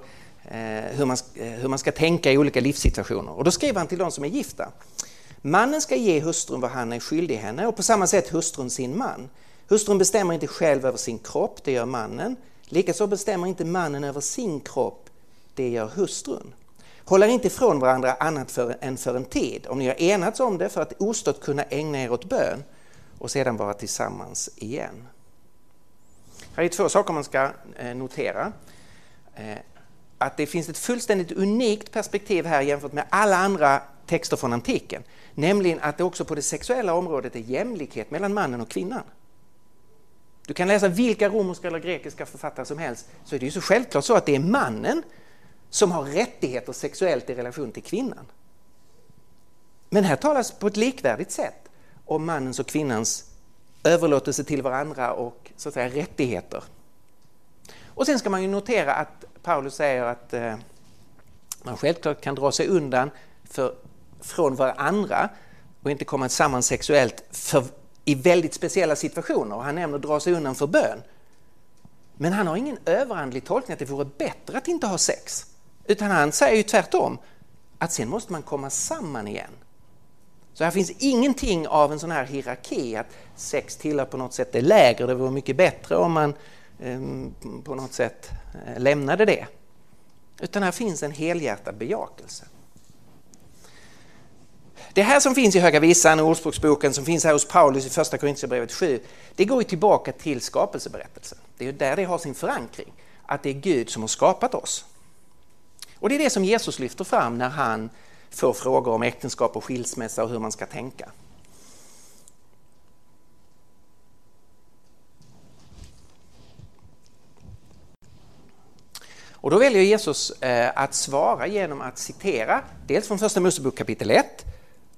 hur, man, hur man ska tänka i olika livssituationer. Och då skriver han till de som är gifta. Mannen ska ge hustrun vad han är skyldig henne och på samma sätt hustrun sin man. Hustrun bestämmer inte själv över sin kropp, det gör mannen. Likaså bestämmer inte mannen över sin kropp, det gör hustrun. Håller inte ifrån varandra annat för, än för en tid, om ni har enats om det för att ostört kunna ägna er åt bön och sedan vara tillsammans igen. Här är två saker man ska eh, notera. Eh, att det finns ett fullständigt unikt perspektiv här jämfört med alla andra texter från antiken. Nämligen att det också på det sexuella området är jämlikhet mellan mannen och kvinnan. Du kan läsa vilka romerska eller grekiska författare som helst så är det ju så självklart så att det är mannen som har rättigheter sexuellt i relation till kvinnan. Men här talas på ett likvärdigt sätt om mannens och kvinnans överlåtelse till varandra och så att säga rättigheter. Och sen ska man ju notera att Paulus säger att eh, man självklart kan dra sig undan för, från varandra och inte komma samman sexuellt för, i väldigt speciella situationer. Han nämner dra sig undan för bön. Men han har ingen överandlig tolkning att det vore bättre att inte ha sex. Utan han säger ju tvärtom, att sen måste man komma samman igen. Så här finns ingenting av en sån här hierarki, att sex tillhör på något sätt det lägre, det vore mycket bättre om man eh, på något sätt eh, lämnade det. Utan här finns en helhjärtad bejakelse. Det här som finns i Höga Visan och Ordspråksboken som finns här hos Paulus i Första Korintierbrevet 7, det går ju tillbaka till skapelseberättelsen. Det är ju där det har sin förankring, att det är Gud som har skapat oss. Och det är det som Jesus lyfter fram när han får frågor om äktenskap och skilsmässa och hur man ska tänka. Och då väljer Jesus eh, att svara genom att citera dels från Första Mosebok kapitel 1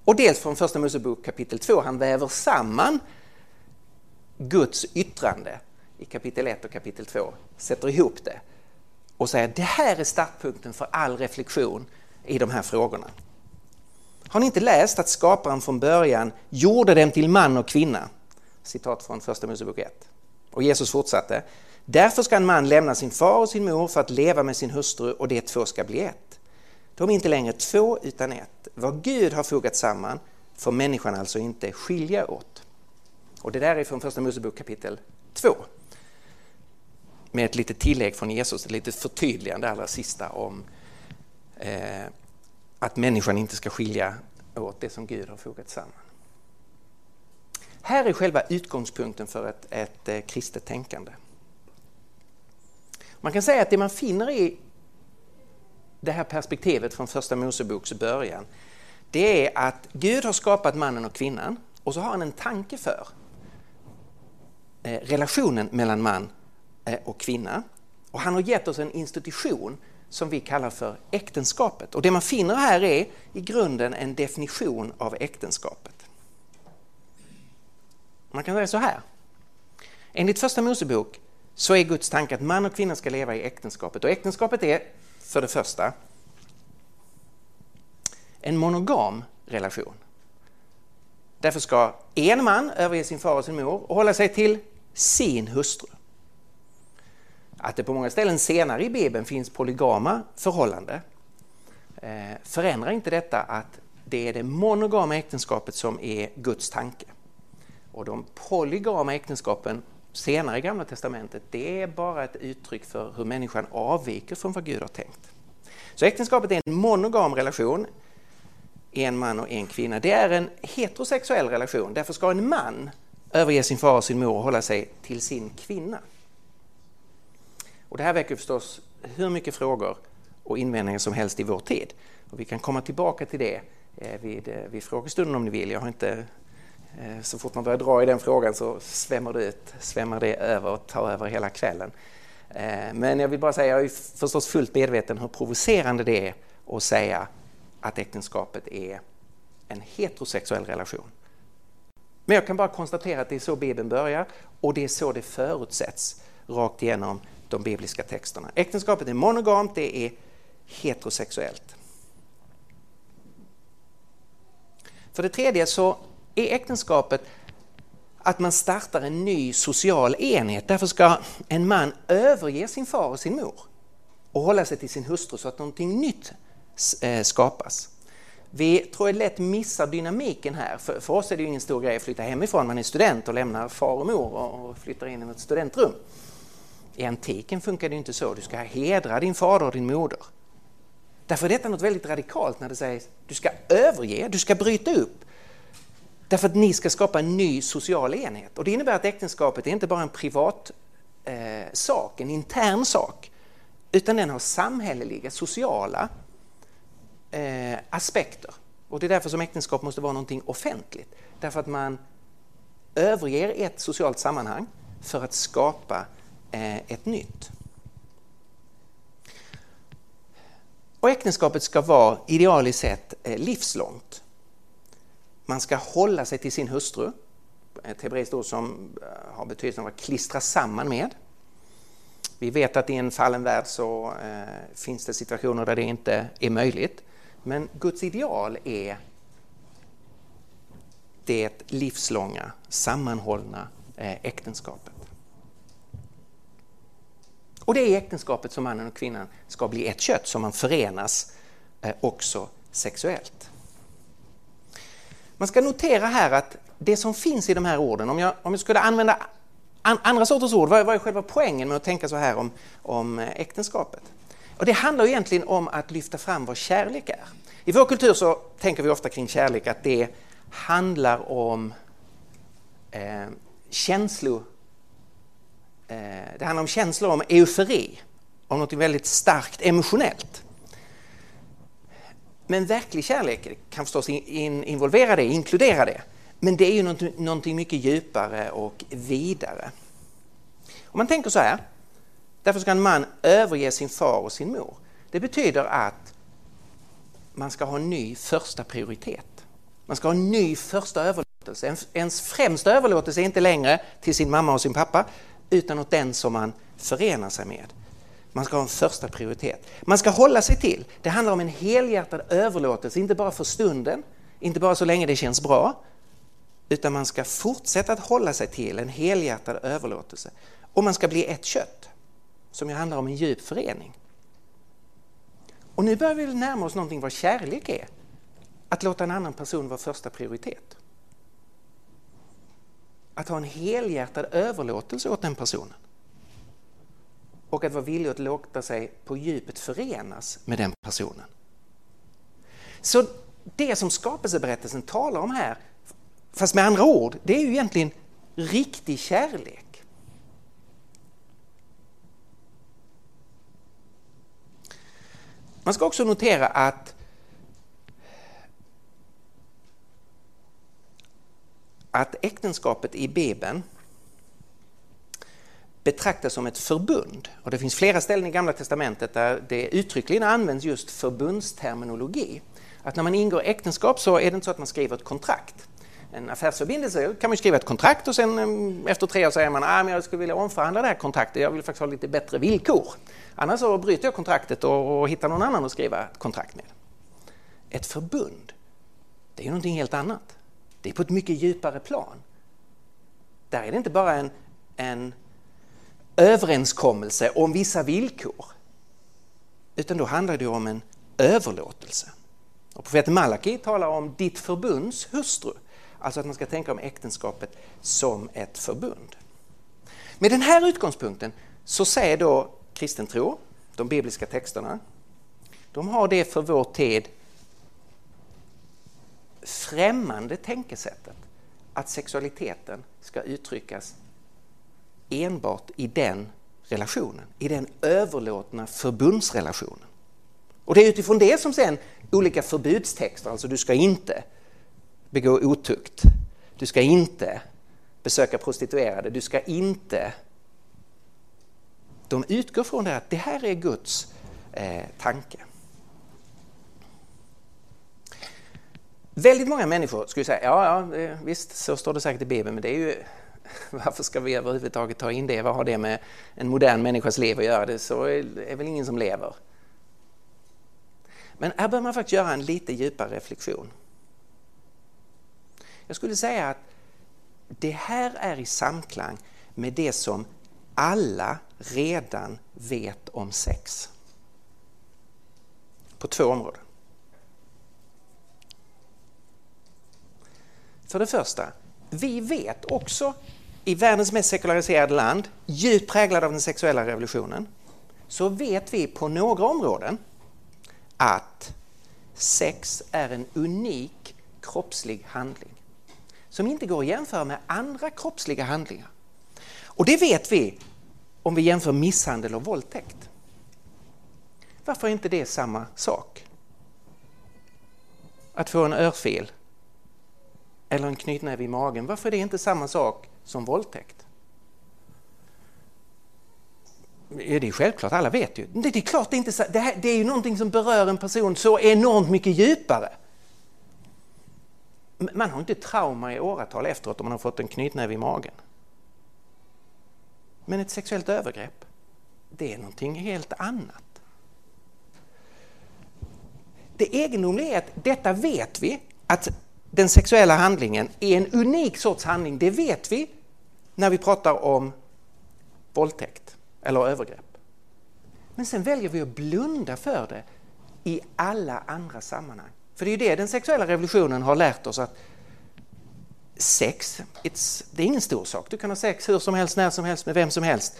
och dels från Första Mosebok kapitel 2. Han väver samman Guds yttrande i kapitel 1 och kapitel 2, sätter ihop det och säger det här är startpunkten för all reflektion i de här frågorna. Har ni inte läst att skaparen från början gjorde dem till man och kvinna? Citat från Första Mosebok 1. Och Jesus fortsatte. Därför ska en man lämna sin far och sin mor för att leva med sin hustru och de två ska bli ett. De är inte längre två utan ett. Vad Gud har fogat samman får människan alltså inte skilja åt. Och det där är från Första Mosebok kapitel 2 med ett litet tillägg från Jesus, ett litet förtydligande allra sista om eh, att människan inte ska skilja åt det som Gud har fogat samman. Här är själva utgångspunkten för ett, ett eh, kristet tänkande. Man kan säga att det man finner i det här perspektivet från första Moseboks början, det är att Gud har skapat mannen och kvinnan och så har han en tanke för eh, relationen mellan man Eh, och kvinna. Och han har gett oss en institution som vi kallar för äktenskapet. Och det man finner här är i grunden en definition av äktenskapet. Man kan säga så här. Enligt första Mosebok så är Guds tanke att man och kvinna ska leva i äktenskapet. Och äktenskapet är för det första en monogam relation. Därför ska en man överge sin far och sin mor och hålla sig till sin hustru. Att det på många ställen senare i Bibeln finns polygama förhållanden eh, förändrar inte detta att det är det monogama äktenskapet som är Guds tanke. Och de polygama äktenskapen senare i Gamla Testamentet, det är bara ett uttryck för hur människan avviker från vad Gud har tänkt. Så äktenskapet är en monogam relation, en man och en kvinna. Det är en heterosexuell relation, därför ska en man överge sin far och sin mor och hålla sig till sin kvinna. Och det här väcker förstås hur mycket frågor och invändningar som helst i vår tid. Och vi kan komma tillbaka till det eh, vid, eh, vid frågestunden om ni vill. Jag har inte, eh, så fort man börjar dra i den frågan så svämmar det, ut, svämmar det över och tar över hela kvällen. Men jag vill bara säga, jag är förstås fullt medveten hur provocerande det är att säga att äktenskapet är en heterosexuell relation. Men jag kan bara konstatera att det är så Bibeln börjar och det är så det förutsätts rakt igenom de bibliska texterna. Äktenskapet är monogamt, det är heterosexuellt. För det tredje så är äktenskapet att man startar en ny social enhet. Därför ska en man överge sin far och sin mor och hålla sig till sin hustru så att någonting nytt eh, skapas. Vi tror jag lätt missar dynamiken här. För, för oss är det ju ingen stor grej att flytta hemifrån. Man är student och lämnar far och mor och flyttar in i ett studentrum. I antiken funkar det inte så. Du ska hedra din fader och din moder. Därför är detta något väldigt radikalt när det sägs du ska överge, du ska bryta upp. Därför att ni ska skapa en ny social enhet. Och det innebär att äktenskapet är inte bara en privat eh, sak, en intern sak, utan den har samhälleliga, sociala eh, aspekter. Och det är därför som äktenskap måste vara någonting offentligt. Därför att man överger ett socialt sammanhang för att skapa Eh, ett nytt. Och äktenskapet ska vara idealiskt sett eh, livslångt. Man ska hålla sig till sin hustru, ett hebreiskt ord som eh, har betydelsen av att klistra samman med. Vi vet att i en fallen värld så eh, finns det situationer där det inte är möjligt. Men Guds ideal är det livslånga, sammanhållna eh, äktenskapet. Och det är i äktenskapet som mannen och kvinnan ska bli ett kött, som man förenas eh, också sexuellt. Man ska notera här att det som finns i de här orden, om jag, om jag skulle använda an, andra sorters ord, vad är, vad är själva poängen med att tänka så här om, om eh, äktenskapet? Och det handlar egentligen om att lyfta fram vad kärlek är. I vår kultur så tänker vi ofta kring kärlek att det handlar om eh, känslor. Eh, det handlar om känslor, om eufori, om något väldigt starkt emotionellt. Men verklig kärlek kan förstås in, involvera det, inkludera det. Men det är ju något, någonting mycket djupare och vidare. Om man tänker så här, därför ska en man överge sin far och sin mor. Det betyder att man ska ha en ny första prioritet. Man ska ha en ny första överlåtelse. Ens främsta överlåtelse är inte längre till sin mamma och sin pappa utan åt den som man förenar sig med. Man ska ha en första prioritet. Man ska hålla sig till. Det handlar om en helhjärtad överlåtelse, inte bara för stunden, inte bara så länge det känns bra, utan man ska fortsätta att hålla sig till en helhjärtad överlåtelse. Och man ska bli ett kött, som ju handlar om en djup förening. Och nu börjar vi närma oss någonting vad kärlek är. Att låta en annan person vara första prioritet. Att ha en helhjärtad överlåtelse åt den personen. Och att vara villig att låta sig på djupet förenas med den personen. Så det som skapelseberättelsen talar om här, fast med andra ord, det är ju egentligen riktig kärlek. Man ska också notera att att äktenskapet i Bibeln betraktas som ett förbund. Och det finns flera ställen i Gamla Testamentet där det uttryckligen används just förbundsterminologi. Att när man ingår äktenskap så är det inte så att man skriver ett kontrakt. En affärsförbindelse kan man skriva ett kontrakt och sen efter tre år säger man att ah, jag skulle vilja omförhandla det här kontraktet, jag vill faktiskt ha lite bättre villkor. Annars så bryter jag kontraktet och, och hittar någon annan att skriva ett kontrakt med. Ett förbund, det är ju någonting helt annat. Det är på ett mycket djupare plan. Där är det inte bara en, en överenskommelse om vissa villkor. Utan då handlar det om en överlåtelse. Och profeten Malaki talar om ditt förbunds hustru. Alltså att man ska tänka om äktenskapet som ett förbund. Med den här utgångspunkten så säger då kristen tro, de bibliska texterna, de har det för vår tid främmande tänkesättet att sexualiteten ska uttryckas enbart i den relationen, i den överlåtna förbundsrelationen. Och det är utifrån det som sen olika förbudstexter, alltså du ska inte begå otukt, du ska inte besöka prostituerade, du ska inte... De utgår från det att det här är Guds eh, tanke. Väldigt många människor skulle säga, ja, ja visst så står det säkert i Bibeln, men det är ju varför ska vi överhuvudtaget ta in det? Vad har det med en modern människas liv att göra? Det så är, är väl ingen som lever. Men här bör man faktiskt göra en lite djupare reflektion. Jag skulle säga att det här är i samklang med det som alla redan vet om sex. På två områden. För det första, vi vet också i världens mest sekulariserade land, djupt präglad av den sexuella revolutionen, så vet vi på några områden att sex är en unik kroppslig handling som inte går att jämföra med andra kroppsliga handlingar. Och det vet vi om vi jämför misshandel och våldtäkt. Varför är inte det samma sak? Att få en örfil eller en knytnäve i magen, varför är det inte samma sak som våldtäkt? Ja, det är självklart, alla vet ju. Det, är klart det är inte det, här, det är ju någonting som berör en person så enormt mycket djupare. Man har inte trauma i åratal efteråt om man har fått en knytnäve i magen. Men ett sexuellt övergrepp, det är någonting helt annat. Det egendomliga är att detta vet vi, att den sexuella handlingen är en unik sorts handling. Det vet vi när vi pratar om våldtäkt eller övergrepp. Men sen väljer vi att blunda för det i alla andra sammanhang. För det är ju det den sexuella revolutionen har lärt oss att sex, det är ingen stor sak. Du kan ha sex hur som helst, när som helst, med vem som helst.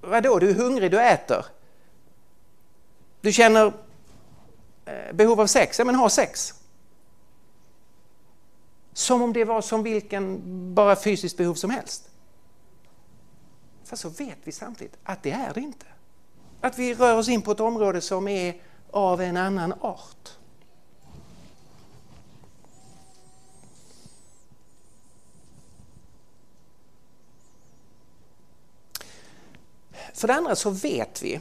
Vadå, du är hungrig, du äter. Du känner eh, behov av sex, ja men ha sex. Som om det var som vilken bara fysiskt behov som helst. För så vet vi samtidigt att det är det inte. Att vi rör oss in på ett område som är av en annan art. För det andra så vet vi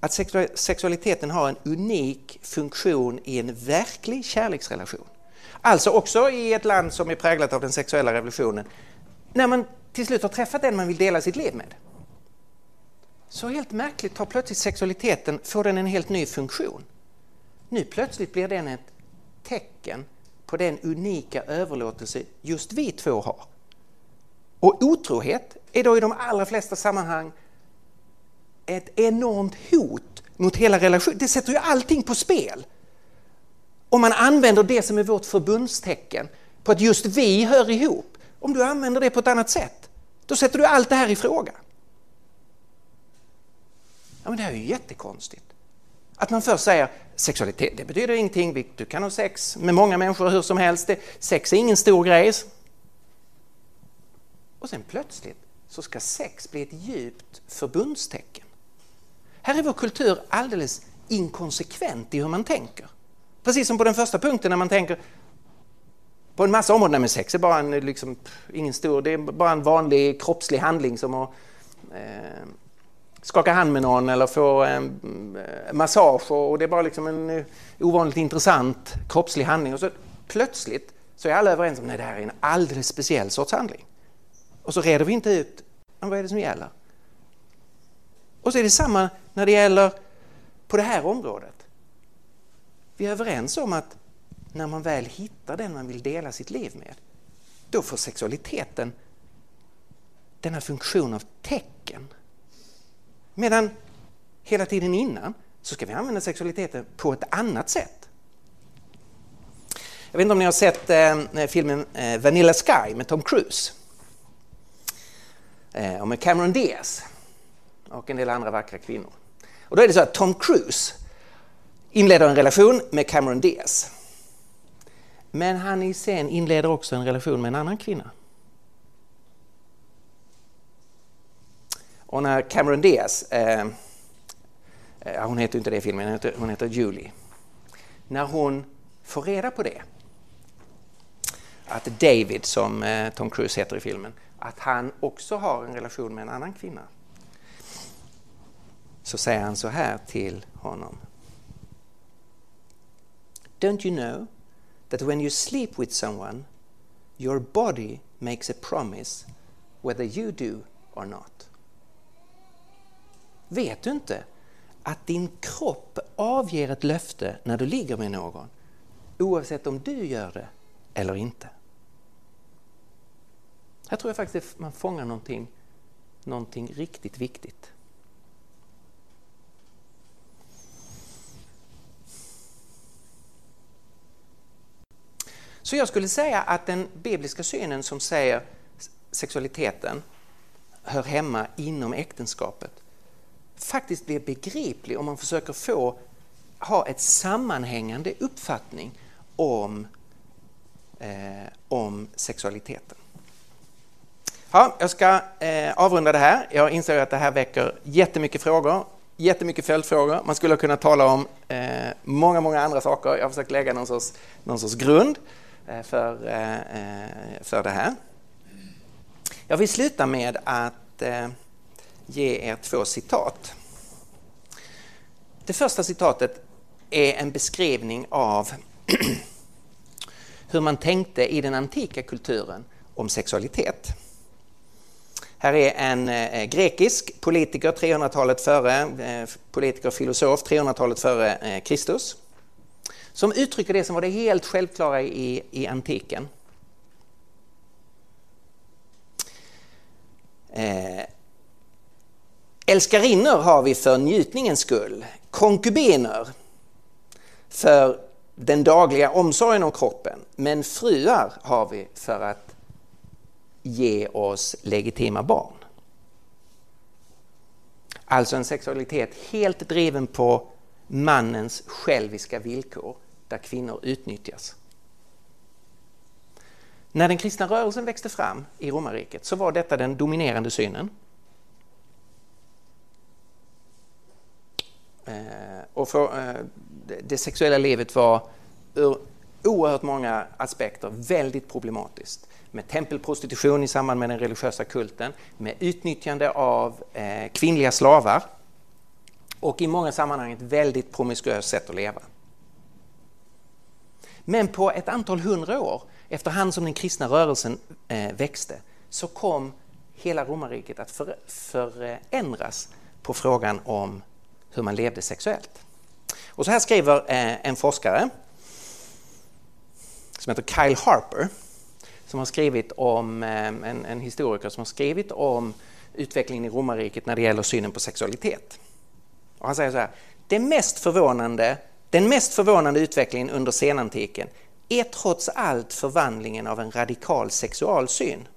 att sexualiteten har en unik funktion i en verklig kärleksrelation. Alltså också i ett land som är präglat av den sexuella revolutionen. När man till slut har träffat den man vill dela sitt liv med. Så helt märkligt tar plötsligt sexualiteten, får den en helt ny funktion. Nu plötsligt blir den ett tecken på den unika överlåtelse just vi två har. Och otrohet är då i de allra flesta sammanhang ett enormt hot mot hela relationen. Det sätter ju allting på spel. Om man använder det som är vårt förbundstecken på att just vi hör ihop. Om du använder det på ett annat sätt, då sätter du allt det här i fråga. Ja, men det här är ju jättekonstigt. Att man först säger sexualitet, det betyder ingenting, du kan ha sex med många människor hur som helst, sex är ingen stor grej. Och sen plötsligt så ska sex bli ett djupt förbundstecken. Här är vår kultur alldeles inkonsekvent i hur man tänker. Precis som på den första punkten när man tänker på en massa områden, men sex är bara en, liksom, ingen stor, det är bara en vanlig kroppslig handling som att eh, skaka hand med någon eller få en eh, massage och det är bara liksom en eh, ovanligt intressant kroppslig handling. Och så plötsligt så är alla överens om att det här är en alldeles speciell sorts handling. Och så reder vi inte ut vad är det som gäller. Och så är det samma när det gäller på det här området. Vi är överens om att när man väl hittar den man vill dela sitt liv med, då får sexualiteten denna funktion av tecken. Medan hela tiden innan så ska vi använda sexualiteten på ett annat sätt. Jag vet inte om ni har sett eh, filmen eh, Vanilla Sky med Tom Cruise. Eh, och med Cameron Diaz och en del andra vackra kvinnor. Och då är det så att Tom Cruise inleder en relation med Cameron Diaz. Men han i sen inleder också en relation med en annan kvinna. Och när Cameron Diaz, eh, eh hon heter inte det i filmen, hon heter, hon heter Julie. När hon får reda på det, att David, som eh, Tom Cruise heter i filmen, att han också har en relation med en annan kvinna. Så säger han så här till honom. Don't you know that when you sleep with someone your body makes a promise whether you do or not? Vet du inte att din kropp avger ett löfte när du ligger med någon oavsett om du gör det eller inte? Här tror jag faktiskt att man fångar någonting, någonting riktigt viktigt. Så jag skulle säga att den bibliska synen som säger sexualiteten hör hemma inom äktenskapet faktiskt blir begriplig om man försöker få ha ett sammanhängande uppfattning om, eh, om sexualiteten. Ja, jag ska eh, avrunda det här. Jag inser att det här väcker jättemycket frågor, jättemycket följdfrågor. Man skulle kunna tala om eh, många, många andra saker. Jag har försökt lägga någon sorts, någon sorts grund eh, Eh, för, eh, för det här. Jag vill sluta med att eh, ge er två citat. Det första citatet är en beskrivning av hur man tänkte i den antika kulturen om sexualitet. Här är en grekisk politiker 300-talet före, politiker och filosof 300-talet före eh, Kristus, som uttrycker det som var det helt självklara i, i antiken. Eh, älskarinnor har vi för njutningens skull, konkubiner för den dagliga omsorgen om kroppen, men fruar har vi för att ge oss legitima barn. Alltså en sexualitet helt driven på mannens själviska villkor där kvinnor utnyttjas. När den kristna rörelsen växte fram i romarriket så var detta den dominerande synen. Eh, och för, eh, det sexuella livet var ur oerhört många aspekter väldigt problematiskt. Med tempelprostitution i samband med den religiösa kulten, med utnyttjande av eh, kvinnliga slavar och i många sammanhang ett väldigt promiskuöst sätt att leva. Men på ett antal hundra år, efterhand som den kristna rörelsen eh, växte, så kom hela romarriket att förändras på frågan om hur man levde sexuellt. Och så här skriver eh, en forskare som heter Kyle Harper som har skrivit om, eh, en, en historiker som har skrivit om utvecklingen i romarriket när det gäller synen på sexualitet. Och han säger så här, det mest förvånande, den mest förvånande utvecklingen under senantiken är trots allt förvandlingen av en radikal sexualsyn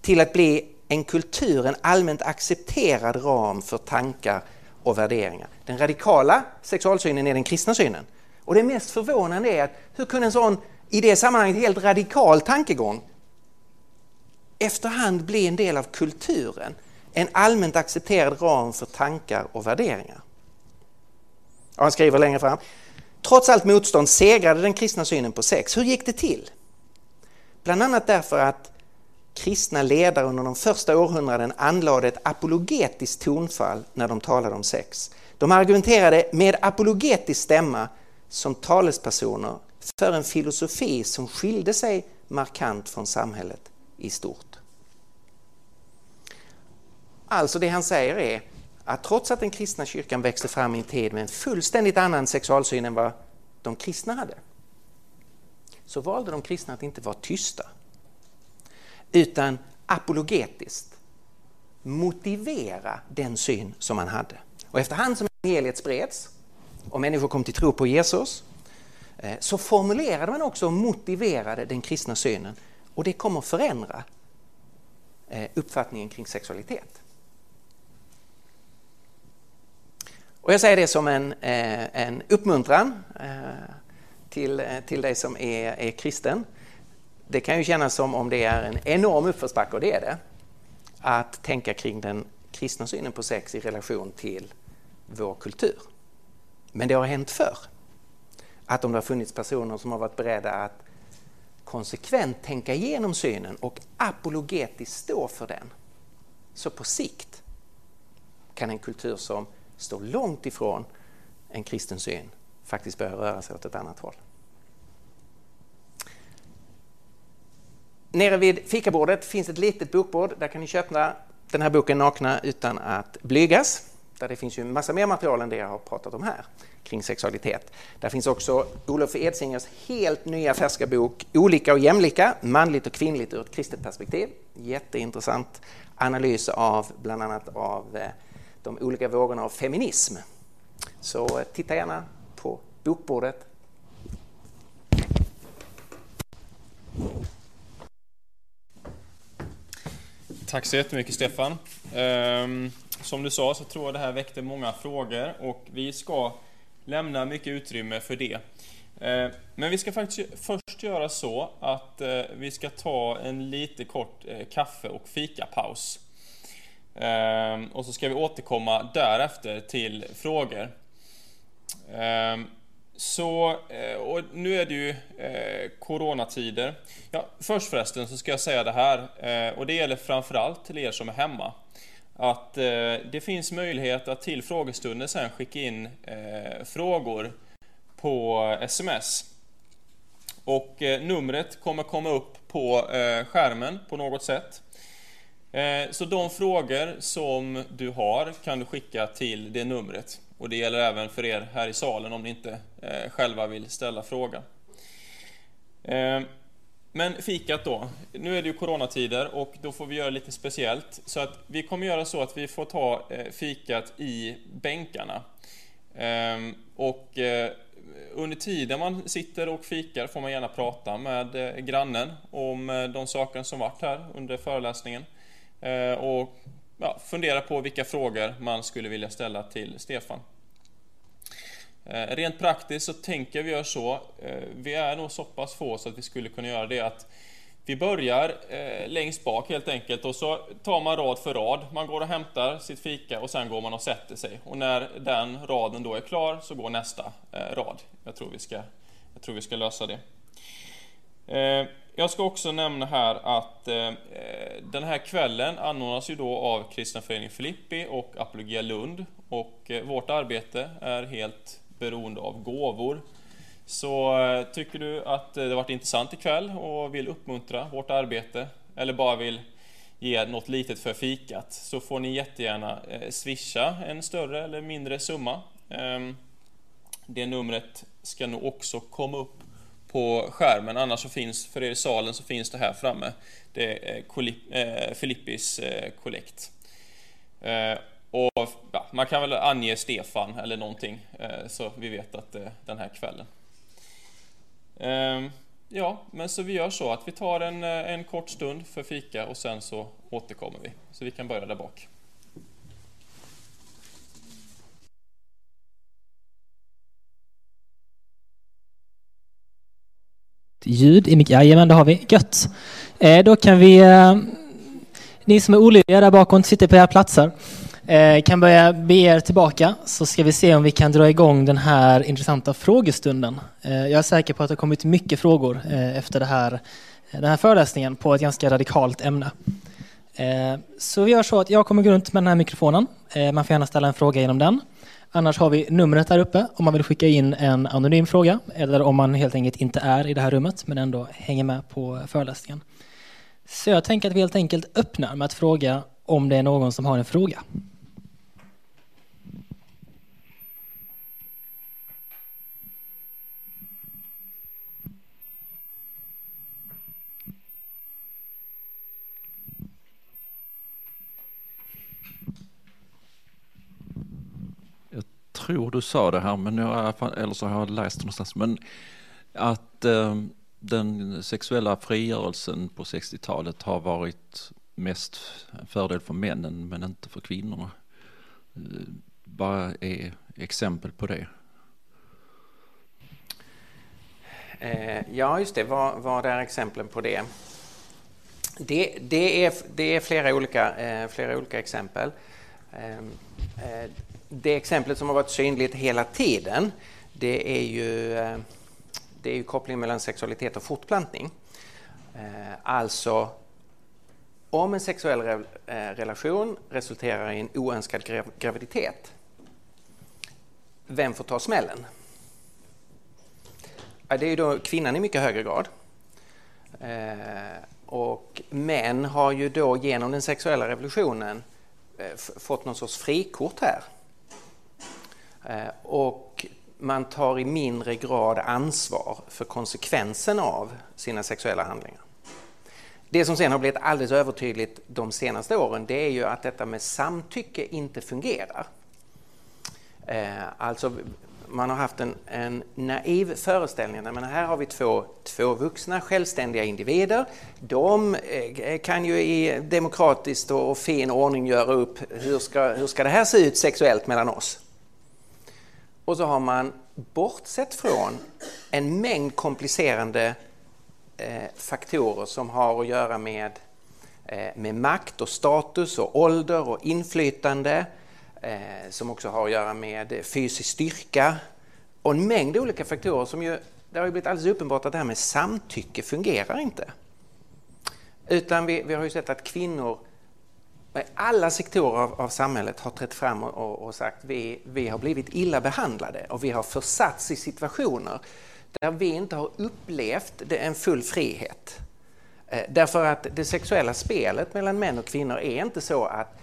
till att bli en kultur, en allmänt accepterad ram för tankar och värderingar. Den radikala sexualsynen är den kristna synen. Och det mest förvånande är att hur kunde en sån, i det sammanhanget helt radikal tankegång efterhand bli en del av kulturen, en allmänt accepterad ram för tankar och värderingar. Och han skriver längre fram. Trots allt motstånd segrade den kristna synen på sex. Hur gick det till? Bland annat därför att kristna ledare under de första århundraden anlade ett apologetiskt tonfall när de talade om sex. De argumenterade med apologetisk stämma som talespersoner för en filosofi som skilde sig markant från samhället i stort. Alltså det han säger är att trots att den kristna kyrkan växte fram i en tid med en fullständigt annan sexualsyn än vad de kristna hade, så valde de kristna att inte vara tysta utan apologetiskt motivera den syn som man hade. Och efterhand som evangeliet spreds och människor kom till tro på Jesus eh, så formulerade man också och motiverade den kristna synen och det kommer förändra eh, uppfattningen kring sexualitet. Och jag säger det som en, eh, en uppmuntran eh, till, eh, till dig som är, är kristen det kan ju kännas som om det är en enorm uppförsbacke, och det är det, att tänka kring den kristna synen på sex i relation till vår kultur. Men det har hänt förr. Att om det har funnits personer som har varit beredda att konsekvent tänka igenom synen och apologetiskt stå för den, så på sikt kan en kultur som står långt ifrån en kristen syn faktiskt börjar röra sig åt ett annat håll. Nere vid fikabordet finns ett litet bokbord. Där kan ni köpa den här boken Nakna utan att blygas. Där det finns ju en massa mer material än det jag har pratat om här kring sexualitet. Där finns också Olof Edsingers helt nya färska bok Olika och jämlika, manligt och kvinnligt ur ett kristet perspektiv. Jätteintressant analys av bland annat av eh, de olika vågorna av feminism. Så eh, titta gärna på bokbordet Tack så jättemycket Stefan. Ehm, som du sa så tror jag det här väckte många frågor och vi ska lämna mycket utrymme för det. Ehm, men vi ska faktiskt först göra så att eh, vi ska ta en lite kort eh, kaffe och fikapaus. Ehm, och så ska vi återkomma därefter till frågor. Ehm, så, eh, och nu är det ju eh, coronatider. Ja, först förresten så ska jag säga det här, eh, och det gäller framförallt till er som är hemma. Att eh, det finns möjlighet att till frågestunden sen skicka in eh, frågor på sms. Och eh, numret kommer komma upp på skärmen på något sätt. Eh, så de frågor som du har kan du skicka till det numret. Och det gäller även för er här i salen om ni inte eh, själva vill ställa frågan. Eh, men fikat då. Nu är det ju coronatider och då får vi göra lite speciellt. Så att vi kommer göra så att vi får ta fikat i bänkarna. Ehm, och under tiden man sitter och fikar får man gärna prata med grannen om de saker som varit här under föreläsningen. Eh, och ja, fundera på vilka frågor man skulle vilja ställa till Stefan. Eh, rent praktiskt så tänker vi göra så, eh, vi är nog så pass få så att vi skulle kunna göra det att vi börjar längst bak helt enkelt och så tar man rad för rad. Man går och hämtar sitt fika och sen går man och sätter sig. Och när den raden då är klar så går nästa rad. Jag tror vi ska, jag tror vi ska lösa det. Jag ska också nämna här att eh, den här kvällen anordnas ju då av Kristna Föreningen Filippi och Apologia Lund och eh, vårt arbete är helt beroende av gåvor. Så eh, tycker du att det varit intressant ikväll och vill uppmuntra vårt arbete eller bara vill ge något litet för fikat så får ni jättegärna eh, swisha en större eller mindre summa. Ehm, det numret ska nog också komma upp på skärmen. Annars så finns, för er i salen, så finns det här framme. Det är eh, Filippis eh, kollekt. Eh, och ja, man kan väl ange Stefan eller någonting eh, så vi vet att det är den här kvällen. Ehm, ja, men så vi gör så att vi tar en, en kort stund för fika och sen så återkommer vi. Så vi kan börja där bak. Ljud i micken. Jajamän, det har vi. Gött. Eh, då kan vi... Eh, ni som är olydiga där bakom, sitter på era platser, eh, kan börja be er tillbaka så ska vi se om vi kan dra igång den här intressanta frågestunden. Eh, jag är säker på att det har kommit mycket frågor eh, efter det här, eh, den här föreläsningen på ett ganska radikalt ämne. Eh, så vi gör så att jag kommer gå runt med den här mikrofonen. Eh, man får gärna ställa en fråga genom den. Annars har vi numret där uppe om man vill skicka in en anonym fråga eller om man helt enkelt inte är i det här rummet men ändå hänger med på föreläsningen. Så jag tänker att vi helt enkelt öppnar med att fråga om det är någon som har en fråga. Tror du sa det här, men jag, eller så har jag läst det någonstans, men att eh, den sexuella frigörelsen på 60-talet har varit mest en fördel för männen men inte för kvinnorna. Eh, vad är exempel på det? Eh, ja, just det. Vad, vad är exemplen på det? Det, det, är, det är flera olika, eh, flera olika exempel. Ehm, eh, det exemplet som har varit synligt hela tiden det är ju, eh, det är ju kopplingen mellan sexualitet och fortplantning. Eh, alltså om en sexuell eh, relation resulterar i en oönskad graviditet, vem får ta smällen? Det är ju då kvinnan i mycket högre grad. Och män har ju då genom den sexuella revolutionen fått någon sorts frikort här. Eh, och man tar i mindre grad ansvar för konsekvensen av sina sexuella handlingar. Det som sen har blivit alldeles övertydligt de senaste åren det är ju att detta med samtycke inte fungerar. Eh, alltså man har haft en, en naiv föreställning. Men här har vi två, två vuxna självständiga individer. De eh, kan ju i demokratiskt och fin ordning göra upp hur ska, hur ska det här se ut sexuellt mellan oss. Och så har man bortsett från en mängd komplicerande eh, faktorer som har att göra med, eh, med makt och status och ålder och inflytande eh, som också har att göra med fysisk styrka och en mängd olika faktorer som ju, det har ju blivit alldeles uppenbart att det här med samtycke fungerar inte. Utan vi, vi har ju sett att kvinnor alla sektorer av, av samhället har trätt fram och, och, och sagt vi, vi har blivit illa behandlade och vi har försatts i situationer där vi inte har upplevt en full frihet. Eh, därför att det sexuella spelet mellan män och kvinnor är inte så att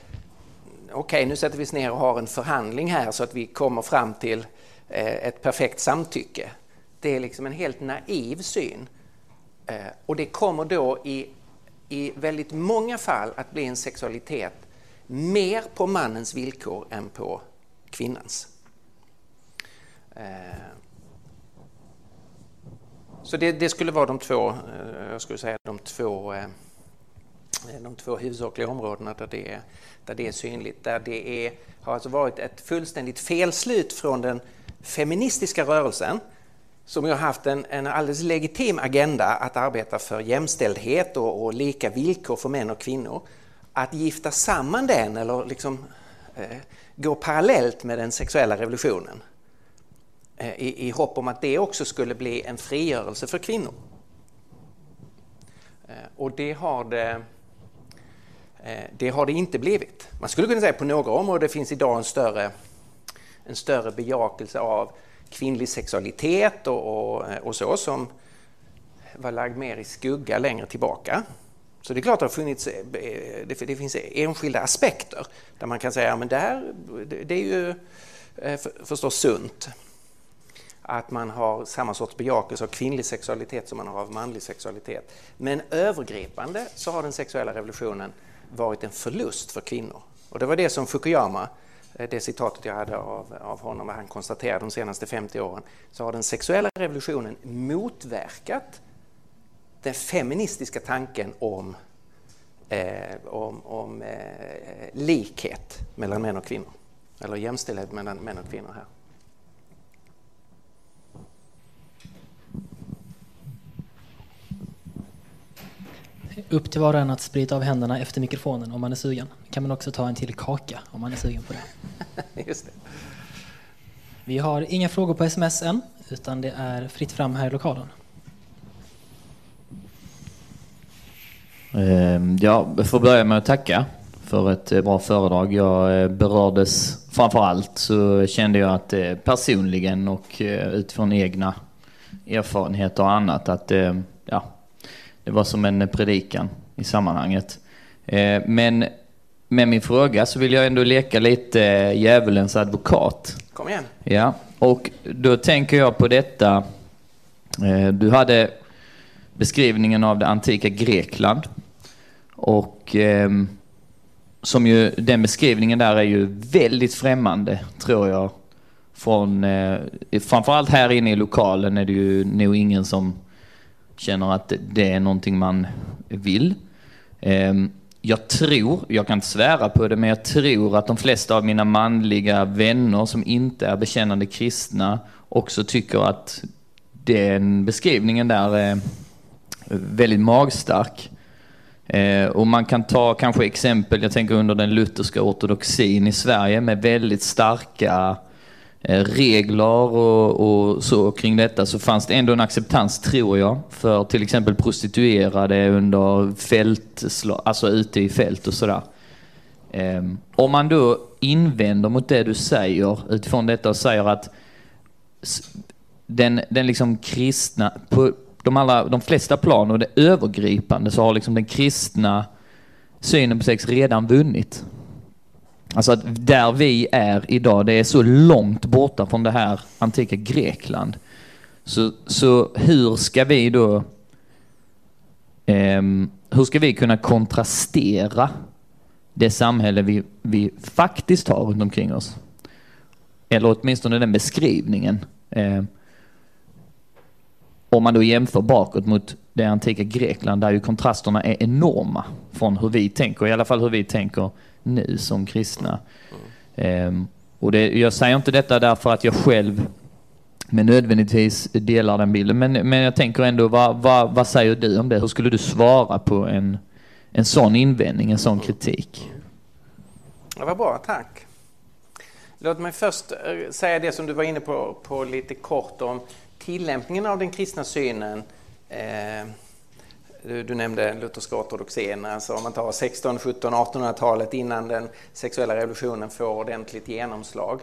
okej, okay, nu sätter vi oss ner och har en förhandling här så att vi kommer fram till eh, ett perfekt samtycke. Det är liksom en helt naiv syn. Eh, och det kommer då i i väldigt många fall att bli en sexualitet mer på mannens villkor än på kvinnans. Eh, så det, det, skulle vara de två, eh, jag skulle säga de två, eh, de två huvudsakliga områdena där det, är, där det är synligt. Där det är, har alltså varit ett fullständigt felslut från den feministiska rörelsen som har haft en, en alldeles legitim agenda att arbeta för jämställdhet och, och, lika villkor för män och kvinnor. Att gifta samman den eller liksom eh, gå parallellt med den sexuella revolutionen eh, i, i hopp om att det också skulle bli en frigörelse för kvinnor. Eh, och det har det, eh, det har det inte blivit. Man skulle kunna säga att på några områden finns idag en större, en större bejakelse av kvinnlig sexualitet och, och, och, så som var lagd mer i skugga längre tillbaka. Så det är klart att det, funnits, eh, det, det finns enskilda aspekter där man kan säga att ja, det, det är ju eh, förstås sunt att man har samma sorts bejakelse av kvinnlig sexualitet som man har av manlig sexualitet. Men övergripande så har den sexuella revolutionen varit en förlust för kvinnor. Och det var det som Fukuyama Eh, det citatet jag hade av, av honom, han konstaterade de senaste 50 åren, så har den sexuella revolutionen motverkat den feministiska tanken om, eh, om, om eh, likhet mellan män och kvinnor. Eller jämställdhet mellan män och kvinnor här. Upp till var och en att sprita av händerna efter mikrofonen om man är sugen kan man också ta en till kaka om man är sugen på det. Just det. Vi har inga frågor på sms än, utan det är fritt fram här i lokalen. Ehm, jag får börja med att tacka för ett eh, bra föredrag. Jag eh, berördes framför allt så kände jag att eh, personligen och utifrån egna erfarenheter och annat att ja, det var som en predikan i sammanhanget. Men med min fråga så vill jag ändå leka lite eh, djävulens advokat. Kom igen. Ja, och då tänker jag på detta. Eh, du hade beskrivningen av det antika Grekland. Och ehm, som ju, den beskrivningen där är ju väldigt främmande, tror jag. Från, framförallt här inne i lokalen är det ju nog ingen som känner att det är någonting man vill. Ehm, jag tror, jag kan inte svära på det, men jag tror att de flesta av mina manliga vänner som inte är bekännande kristna också tycker att den beskrivningen där är väldigt magstark. Eh, och man kan ta kanske exempel, jag tänker under den lutherska ortodoxin i Sverige med väldigt starka Eh, Eh, regler och, och, så kring detta så fanns det ändå en acceptans, tror jag, för till exempel prostituerade under fält, alltså ute i fält och sådär. Um, om man då invänder mot det du säger utifrån detta och säger att den, den liksom kristna, på de, alla, de flesta plan och det övergripande så har liksom den kristna synen på sex redan vunnit. Alltså att där vi är idag, det är så långt borta från det här antika Grekland. Så, så hur ska vi då, eh, hur ska vi kunna kontrastera det samhälle vi, vi faktiskt har runt omkring oss? eller åtminstone den beskrivningen. Eh, om man då jämför bakåt mot det antika Grekland där ju kontrasterna är enorma från hur vi tänker, i alla fall hur vi tänker nu som kristna. Mm. och det, jag säger inte detta därför att jag själv men nödvändigtvis delar den bilden, men, men jag tänker ändå, vad, vad, vad säger du om det? Hur skulle du svara på en, en sån invändning, en sån kritik? Det var bra, tack. Låt mig först eh, säga det som du var inne på, på lite kort om tillämpningen av den kristna synen. Eh, du, du, nämnde lutherska ortodoxin, alltså om man tar 16, 17, 1800-talet innan den sexuella revolutionen får ordentligt genomslag.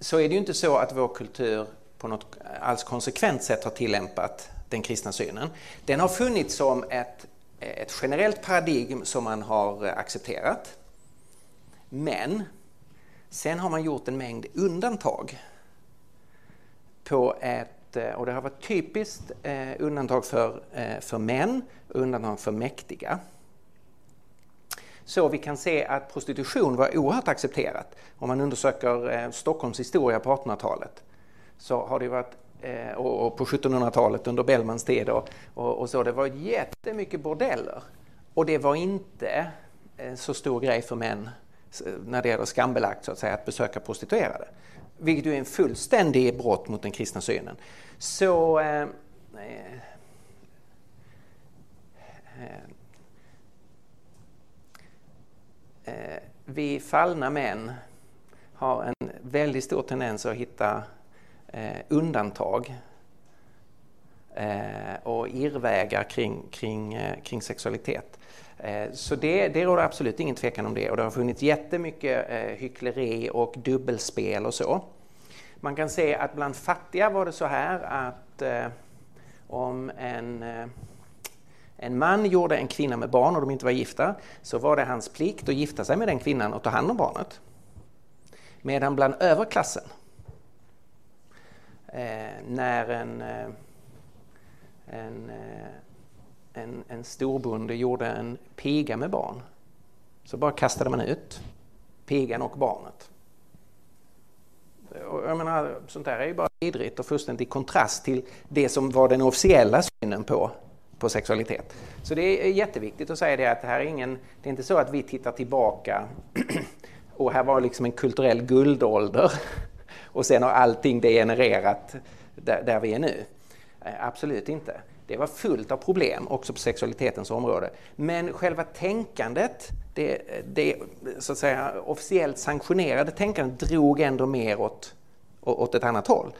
Så är det ju inte så att vår kultur på något alls konsekvent sätt har tillämpat den kristna synen. Den har funnits som ett, ett generellt paradigm som man har accepterat. Men sen har man gjort en mängd undantag på ett, Eh, och det har varit typiskt eh, undantag för, eh, för män och undantag för mäktiga. Så vi kan se att prostitution var oerhört accepterat. Om man undersöker eh, Stockholms historia på 1800-talet så har det varit eh, och på 1700-talet under Bellmans tid och, och, och, så, det var jättemycket bordeller. Och det var inte eh, så stor grej för män när det gäller skambelagt så att säga att besöka prostituerade. Vilket ju är en fullständig brott mot den kristna synen. Så eh, eh, eh, vi fallna män har en väldigt stor tendens att hitta eh, undantag eh, och irrvägar kring, kring, eh, kring sexualitet. Eh, så det, det råder absolut ingen tvekan om det och det har funnits jättemycket eh, hyckleri och dubbelspel och så. Man kan se att bland fattiga var det så här att eh, om en, eh, en man gjorde en kvinna med barn och de inte var gifta så var det hans plikt att gifta sig med den kvinnan och ta hand om barnet. Medan bland överklassen eh, när en, eh, en, eh, en, en storbonde gjorde en piga med barn så bara kastade man ut pigan och barnet. Och jag menar, sånt där är ju bara vidrigt och fullständigt i kontrast till det som var den officiella synen på, på sexualitet. Så det är jätteviktigt att säga det att det här är ingen, det är inte så att vi tittar tillbaka och här var liksom en kulturell guldålder och sen har allting degenererat där, där vi är nu. Eh, absolut inte. Det var fullt av problem också på sexualitetens område. Men själva tänkandet, det, det så att säga, officiellt sanktionerade tänkandet drog ändå mer åt, åt ett annat håll.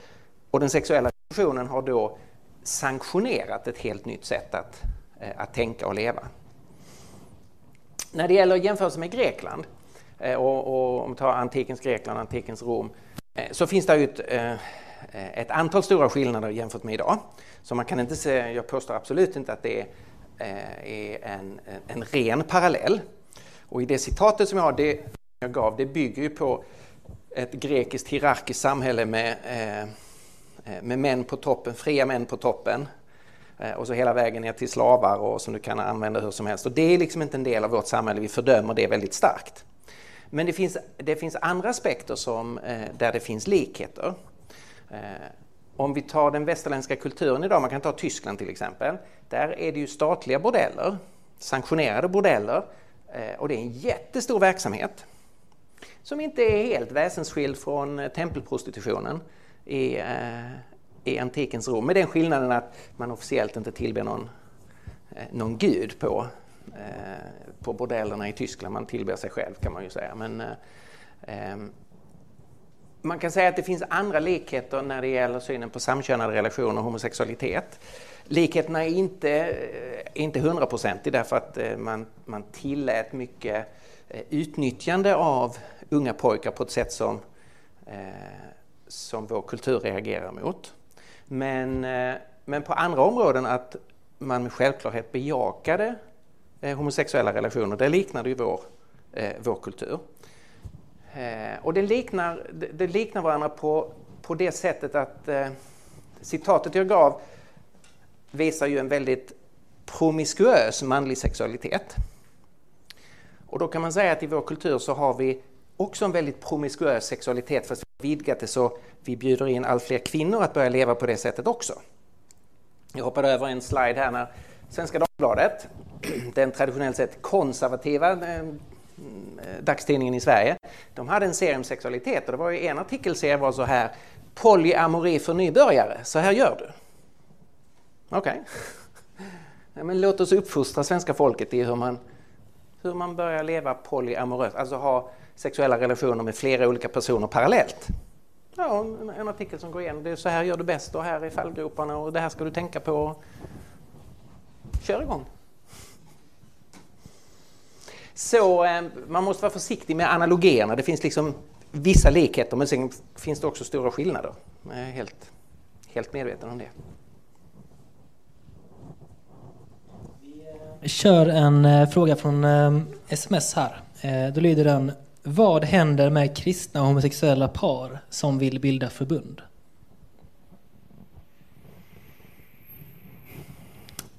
Och den sexuella revolutionen har då sanktionerat ett helt nytt sätt att, eh, att tänka och leva. När det gäller jämförelse med Grekland, eh, och, och om vi tar antikens Grekland och antikens Rom, eh, så finns det ju ett, Eh, ett antal stora skillnader jämfört med idag. Så man kan inte säga, jag påstår absolut inte att det eh, är en, en ren parallell. Och i det citatet som jag har, det jag gav, det bygger ju på ett grekiskt hierarkiskt samhälle med, eh, med män på toppen, fria män på toppen och så hela vägen ner till slavar och som du kan använda hur som helst. Och det är liksom inte en del av vårt samhälle, vi fördömer det väldigt starkt. Men det finns, det finns andra aspekter som, där det finns likheter. Eh, om vi tar den västerländska kulturen idag, man kan ta Tyskland till exempel. Där är det ju statliga bordeller, sanktionerade bordeller eh, och det är en jättestor verksamhet som inte är helt väsensskild från eh, tempelprostitutionen i, i antikens Rom. Med den skillnaden att man officiellt inte tillber någon, någon gud på, på bordellerna i Tyskland. Man tillber sig själv kan man ju säga. Men, ehm, man kan säga att det finns andra likheter när det gäller synen på samkönade relationer och homosexualitet. Likheterna är inte, eh, inte hundraprocentiga därför att eh, man, man tillät mycket eh, utnyttjande av unga pojkar på ett sätt som, eh, som vår kultur reagerar mot. Men, eh, men på andra områden att man med självklarhet bejakade eh, homosexuella relationer, det liknade ju vår, eh, vår kultur. Eh, och det liknar, det, det, liknar varandra på, på det sättet att eh, citatet jag gav visar ju en väldigt promiskuös manlig sexualitet. Och då kan man säga att i vår kultur så har vi också en väldigt promiskuös sexualitet fast vi har vidgat det så vi bjuder in allt fler kvinnor att börja leva på det sättet också. Jag hoppade över en slide här när Svenska Dagbladet, den traditionellt sett konservativa eh, Eh, dagstidningen i Sverige, de hade en serie om sexualitet och det var ju en artikelserie var så här Polyamori för nybörjare, så här gör du. Okej. Okay. men låt oss uppfostra svenska folket i hur man, hur man börjar leva polyamoröst, alltså ha sexuella relationer med flera olika personer parallellt. Ja, en, en artikel som går igenom det. Är så här gör du bäst och här är fallgroparna och det här ska du tänka på. Kör igång! Så eh, man måste vara försiktig med analogierna. Det finns liksom vissa likheter men sen finns det också stora skillnader. Jag är helt, helt medveten om det. Vi kör en eh, fråga från eh, sms här. Eh, då lyder den Vad händer med kristna och homosexuella par som vill bilda förbund?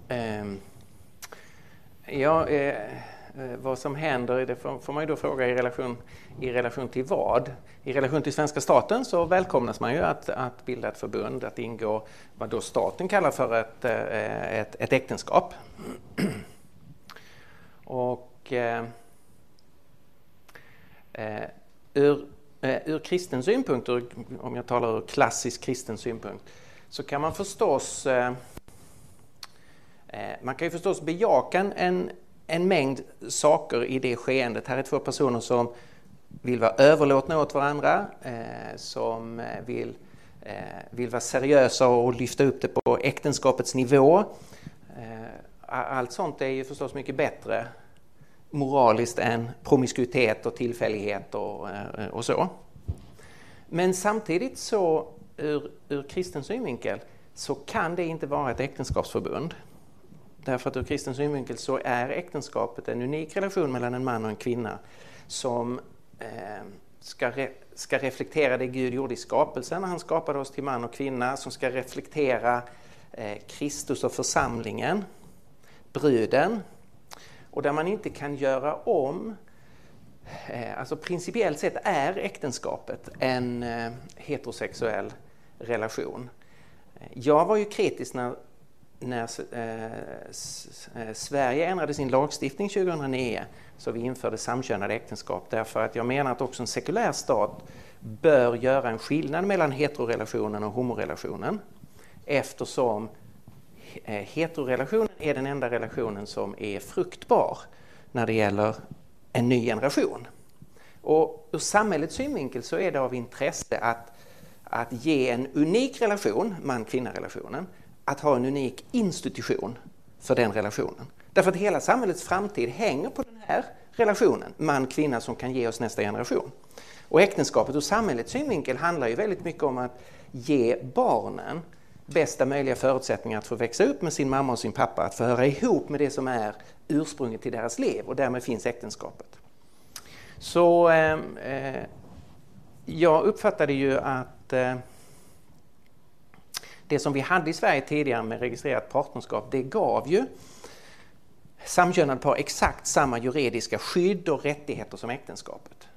Um, ja, eh, Eh, Eh, vad som händer, det får man ju då fråga i relation, i relation till vad? I relation till svenska staten så välkomnas man ju att, att bilda ett förbund, att ingå vad då staten kallar för ett, eh, ett, ett äktenskap. Och eh, eh, ur, eh, ur kristen synpunkt, ur, om jag talar ur klassisk kristen synpunkt, så kan man förstås eh, eh man kan ju förstås bejaka en, en mängd saker i det skeendet. Här är två personer som vill vara överlåtna åt varandra, eh, som eh, vill, eh, vill vara seriösa och lyfta upp det på äktenskapets nivå. Eh, allt sånt är ju förstås mycket bättre moraliskt än promiskuitet och tillfällighet och, eh, och så. Men samtidigt så ur, ur kristen synvinkel så kan det inte vara ett äktenskapsförbund. Därför att ur kristen synvinkel så är äktenskapet en unik relation mellan en man och en kvinna som eh, ska, re, ska reflektera det Gud gjorde i skapelsen när han skapade oss till man och kvinna, som ska reflektera eh, Kristus och församlingen, bruden, och där man inte kan göra om eh, Alltså principiellt sett är äktenskapet en eh, heterosexuell relation. Jag var ju kritisk när när eh, eh, Sverige ändrade sin lagstiftning 2009 så vi införde samkönade äktenskap därför att jag menar att också en sekulär stat bör göra en skillnad mellan heterorelationen och homorelationen eftersom eh, heterorelationen är den enda relationen som är fruktbar när det gäller en ny generation. Och ur samhällets synvinkel så är det av intresse att, att ge en unik relation, man-kvinna-relationen, att ha en unik institution för den relationen. Därför att hela samhällets framtid hänger på den här relationen, man-kvinna som kan ge oss nästa generation. Och äktenskapet ur samhällets synvinkel handlar ju väldigt mycket om att ge barnen bästa möjliga förutsättningar att få växa upp med sin mamma och sin pappa, att få höra ihop med det som är ursprunget till deras liv och därmed finns äktenskapet. Så ehm, eh, jag uppfattade ju att eh, det som vi hade i Sverige tidigare med registrerat partnerskap, det gav ju samkönade par exakt samma juridiska skydd och rättigheter som äktenskapet.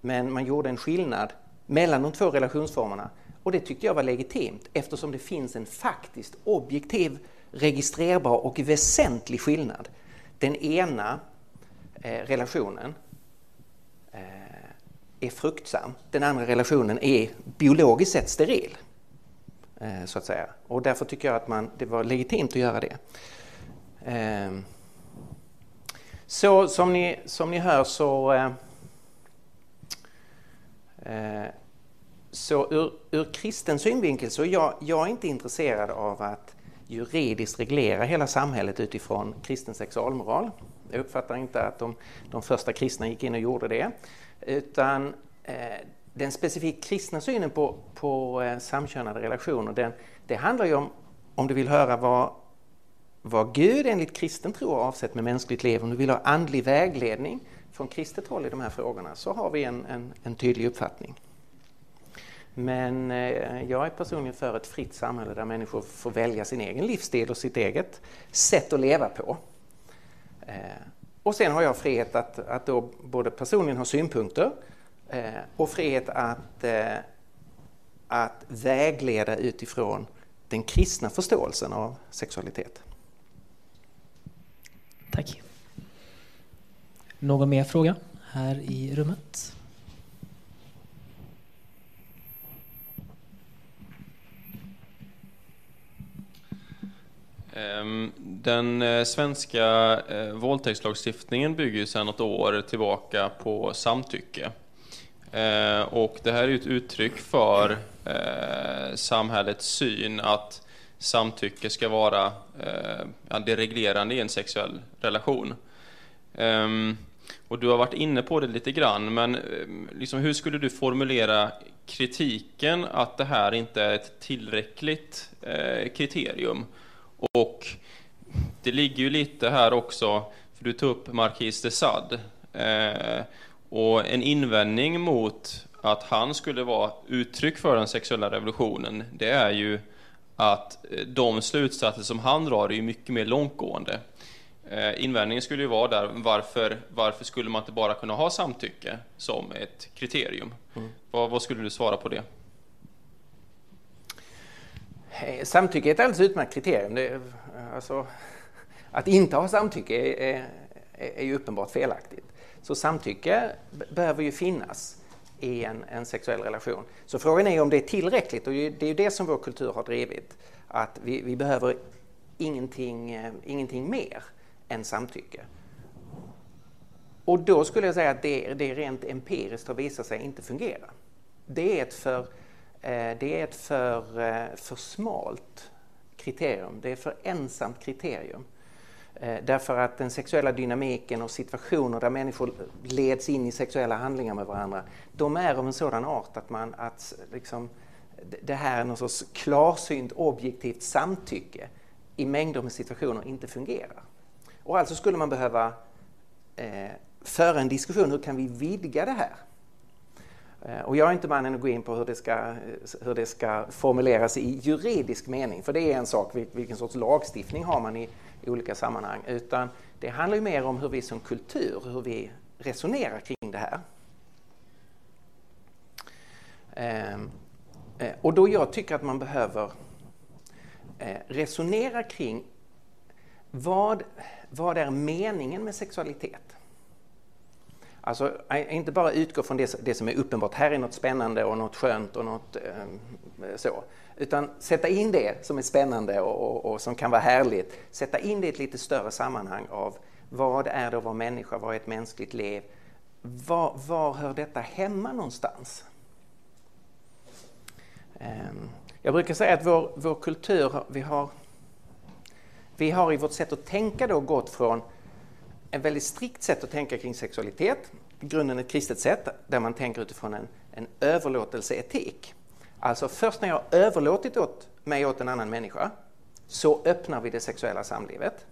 Men man gjorde en skillnad mellan de två relationsformerna och det tyckte jag var legitimt eftersom det finns en faktiskt objektiv, registrerbar och väsentlig skillnad. Den ena eh, relationen eh, är fruktsam, den andra relationen är biologiskt sett steril. Eh, så att säga. Och därför tycker jag att man, det var legitimt att göra det. Ehm, så som ni, som ni hör så, eh, eh, så ur, ur kristen synvinkel så är jag, jag är inte intresserad av att juridiskt reglera hela samhället utifrån kristen sexualmoral. Jag uppfattar inte att de, de första kristna gick in och gjorde det. Utan den specifikt kristna synen på, på eh, samkönade relationer, den, det handlar ju om, om du vill höra vad, vad Gud enligt kristen tro har avsett med mänskligt liv, om du vill ha andlig vägledning från kristet håll i de här frågorna, så har vi en, en, en tydlig uppfattning. Men eh, jag är personligen för ett fritt samhälle där människor får välja sin egen livsstil och sitt eget sätt att leva på. Eh, och sen har jag frihet att, att då både personligen ha synpunkter och frihet att, eh, att vägleda utifrån den kristna förståelsen av sexualitet. Tack. Någon mer fråga här i rummet? Ehm, den eh, svenska eh, våldtäktslagstiftningen bygger sedan något år tillbaka på samtycke. Eh, och det här är ett uttryck för eh, samhällets syn att samtycke ska vara eh, det reglerande i en sexuell relation. Ehm, och du har varit inne på det lite grann, men eh, liksom, hur skulle du formulera kritiken att det här inte är ett tillräckligt eh, kriterium? Och det ligger ju lite här också, för du tog upp Marquis de Sade. Och en invändning mot att han skulle vara uttryck för den sexuella revolutionen, det är ju att eh, de slutsatser som han drar är mycket mer långtgående. Eh, invändningen skulle ju vara där, varför, varför skulle man inte bara kunna ha samtycke som ett kriterium? Mm. Vad, vad skulle du svara på det? Eh, samtycke är ett alldeles utmärkt kriterium. Det, alltså, att inte ha samtycke är, är, är ju uppenbart felaktigt. Så samtycke behöver ju finnas i en, en, sexuell relation. Så frågan är om det är tillräckligt och det är ju det som vår kultur har drivit. Att vi, vi behöver ingenting, eh, ingenting mer än samtycke. Och då skulle jag säga att det, det rent empiriskt har visat sig inte fungera. Det är ett för Eh, det är ett för, eh, för smalt kriterium, det är för ensamt kriterium. Eh, därför att den sexuella dynamiken och situationer där människor leds in i sexuella handlingar med varandra, de är av en sådan art att, man, att liksom, det här är någon sorts klarsynt objektivt samtycke i mängder med situationer inte fungerar. Och alltså skulle man behöva eh, föra en diskussion, hur kan vi vidga det här? Eh, och jag är inte mannen att gå in på hur det, ska, eh, hur det ska formuleras i juridisk mening, för det är en sak, vilken sorts lagstiftning har man i, i olika sammanhang, utan det handlar ju mer om hur vi som kultur, hur vi resonerar kring det här. Ehm, eh, och då jag tycker att man behöver eh, resonera kring vad, vad är meningen med sexualitet? Alltså eh, inte bara utgå från det, det, som är uppenbart, här är något spännande och något skönt och något ehm, eh, så. Utan sätta in det som är spännande och, och, och, som kan vara härligt, sätta in det i ett lite större sammanhang av vad är det att vara människa, vad är ett mänskligt liv? Var, var hör detta hemma någonstans? Ehm, jag brukar säga att vår, vår kultur, vi har, vi har i vårt sätt att tänka då gått från ett väldigt strikt sätt att tänka kring sexualitet, i grunden ett kristet sätt där man tänker utifrån en, en överlåtelseetik. Alltså först när jag har överlåtit åt mig åt en annan människa så öppnar vi det sexuella samlivet.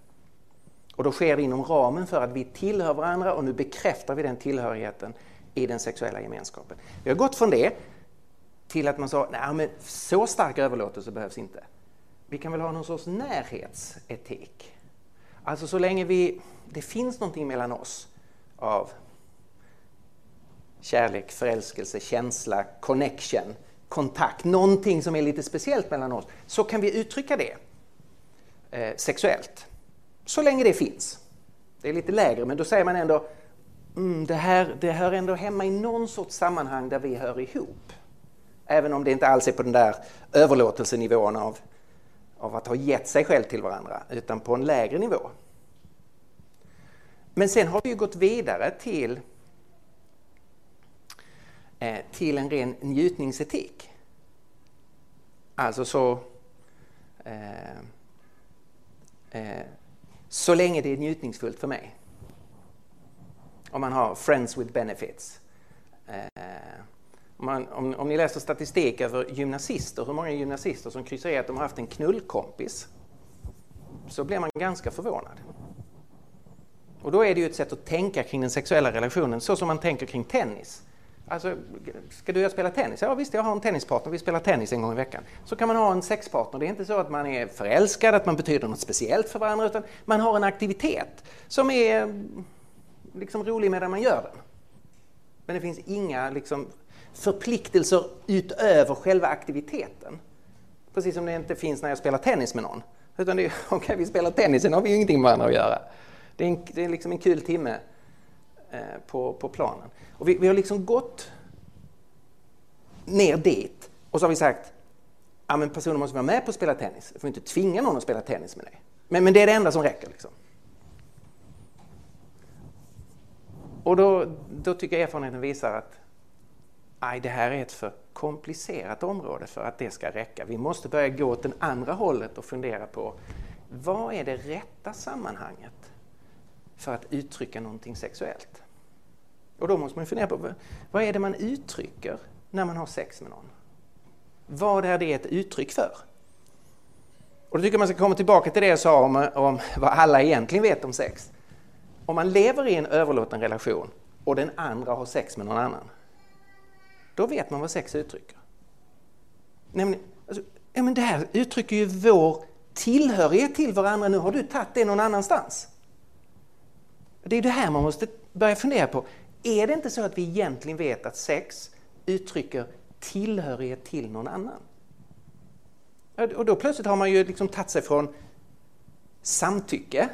Och då sker det inom ramen för att vi tillhör varandra och nu bekräftar vi den tillhörigheten i den sexuella gemenskapen. Vi har gått från det till att man sa, nej men så stark överlåtelse behövs inte. Vi kan väl ha någon sorts närhetsetik. Alltså så länge vi, det finns någonting mellan oss av kärlek, förälskelse, känsla, connection, kontakt, någonting som är lite speciellt mellan oss, så kan vi uttrycka det eh, sexuellt. Så länge det finns. Det är lite lägre, men då säger man ändå mm, det, här, det hör ändå hemma i någon sorts sammanhang där vi hör ihop. Även om det inte alls är på den där överlåtelsenivån av av att ha gett sig själv till varandra, utan på en lägre nivå. Men sen har vi ju gått vidare till, eh, till en ren njutningsetik. Alltså så... Eh, eh, så länge det är njutningsfullt för mig. Om man har friends with benefits. Eh, om, man, om, om, ni läser statistik över gymnasister, hur många gymnasister som kryssar i att de har haft en knullkompis, så blir man ganska förvånad. Och då är det ju ett sätt att tänka kring den sexuella relationen så som man tänker kring tennis. Alltså, ska du och jag spela tennis? Ja visst, jag har en tennispartner, vi spelar tennis en gång i veckan. Så kan man ha en sexpartner. Det är inte så att man är förälskad, att man betyder något speciellt för varandra, utan man har en aktivitet som är liksom rolig medan man gör den. Men det finns inga liksom, förpliktelser utöver själva aktiviteten. Precis som det inte finns när jag spelar tennis med någon. Utan det är, okej, okay, vi spelar tennis, sen har vi ju ingenting med varandra att göra. Det är, en, det är liksom en kul timme Eh, på, på planen. Och vi, vi har liksom gått ner dit och så har vi sagt ja, men personen måste vara med på att spela tennis. Du får inte tvinga någon att spela tennis med dig. Men, men det är det enda som räcker. Liksom. Och då, då tycker erfarenheten visar att aj, det här är ett för komplicerat område för att det ska räcka. Vi måste börja gå åt det andra hållet och fundera på vad är det rätta sammanhanget för att uttrycka någonting sexuellt? Och då måste man fundera på vad är det man uttrycker när man har sex med någon? Vad är det ett uttryck för? Och då tycker jag man ska komma tillbaka till det jag sa om, om vad alla egentligen vet om sex. Om man lever i en överlåten relation och den andra har sex med någon annan, då vet man vad sex uttrycker. Nämligen, alltså, ja, men det här uttrycker ju vår tillhörighet till varandra. Nu har du tagit det någon annanstans. Det är det här man måste börja fundera på. Är det inte så att vi egentligen vet att sex uttrycker tillhörighet till någon annan? Och då plötsligt har man ju liksom tagit sig från samtycke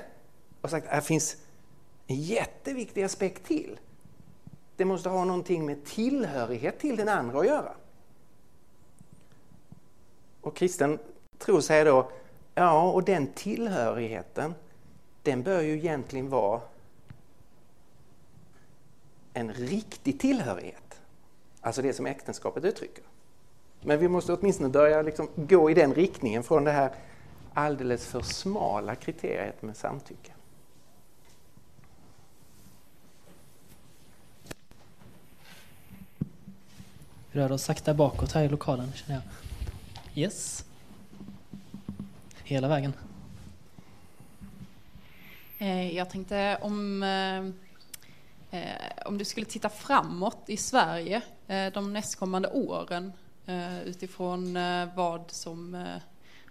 och sagt att det finns en jätteviktig aspekt till. Det måste ha någonting med tillhörighet till den andra att göra. Och kristen tro säger då, ja och den tillhörigheten den bör ju egentligen vara en riktig tillhörighet. Alltså det som äktenskapet uttrycker. Men vi måste åtminstone börja liksom gå i den riktningen från det här alldeles för smala kriteriet med samtycke. Vi rör oss sakta bakåt här i lokalen känner jag. Yes. Hela vägen. Eh, jag tänkte om, eh, Eh, om du skulle titta framåt i Sverige eh, de nästkommande åren eh, utifrån vad som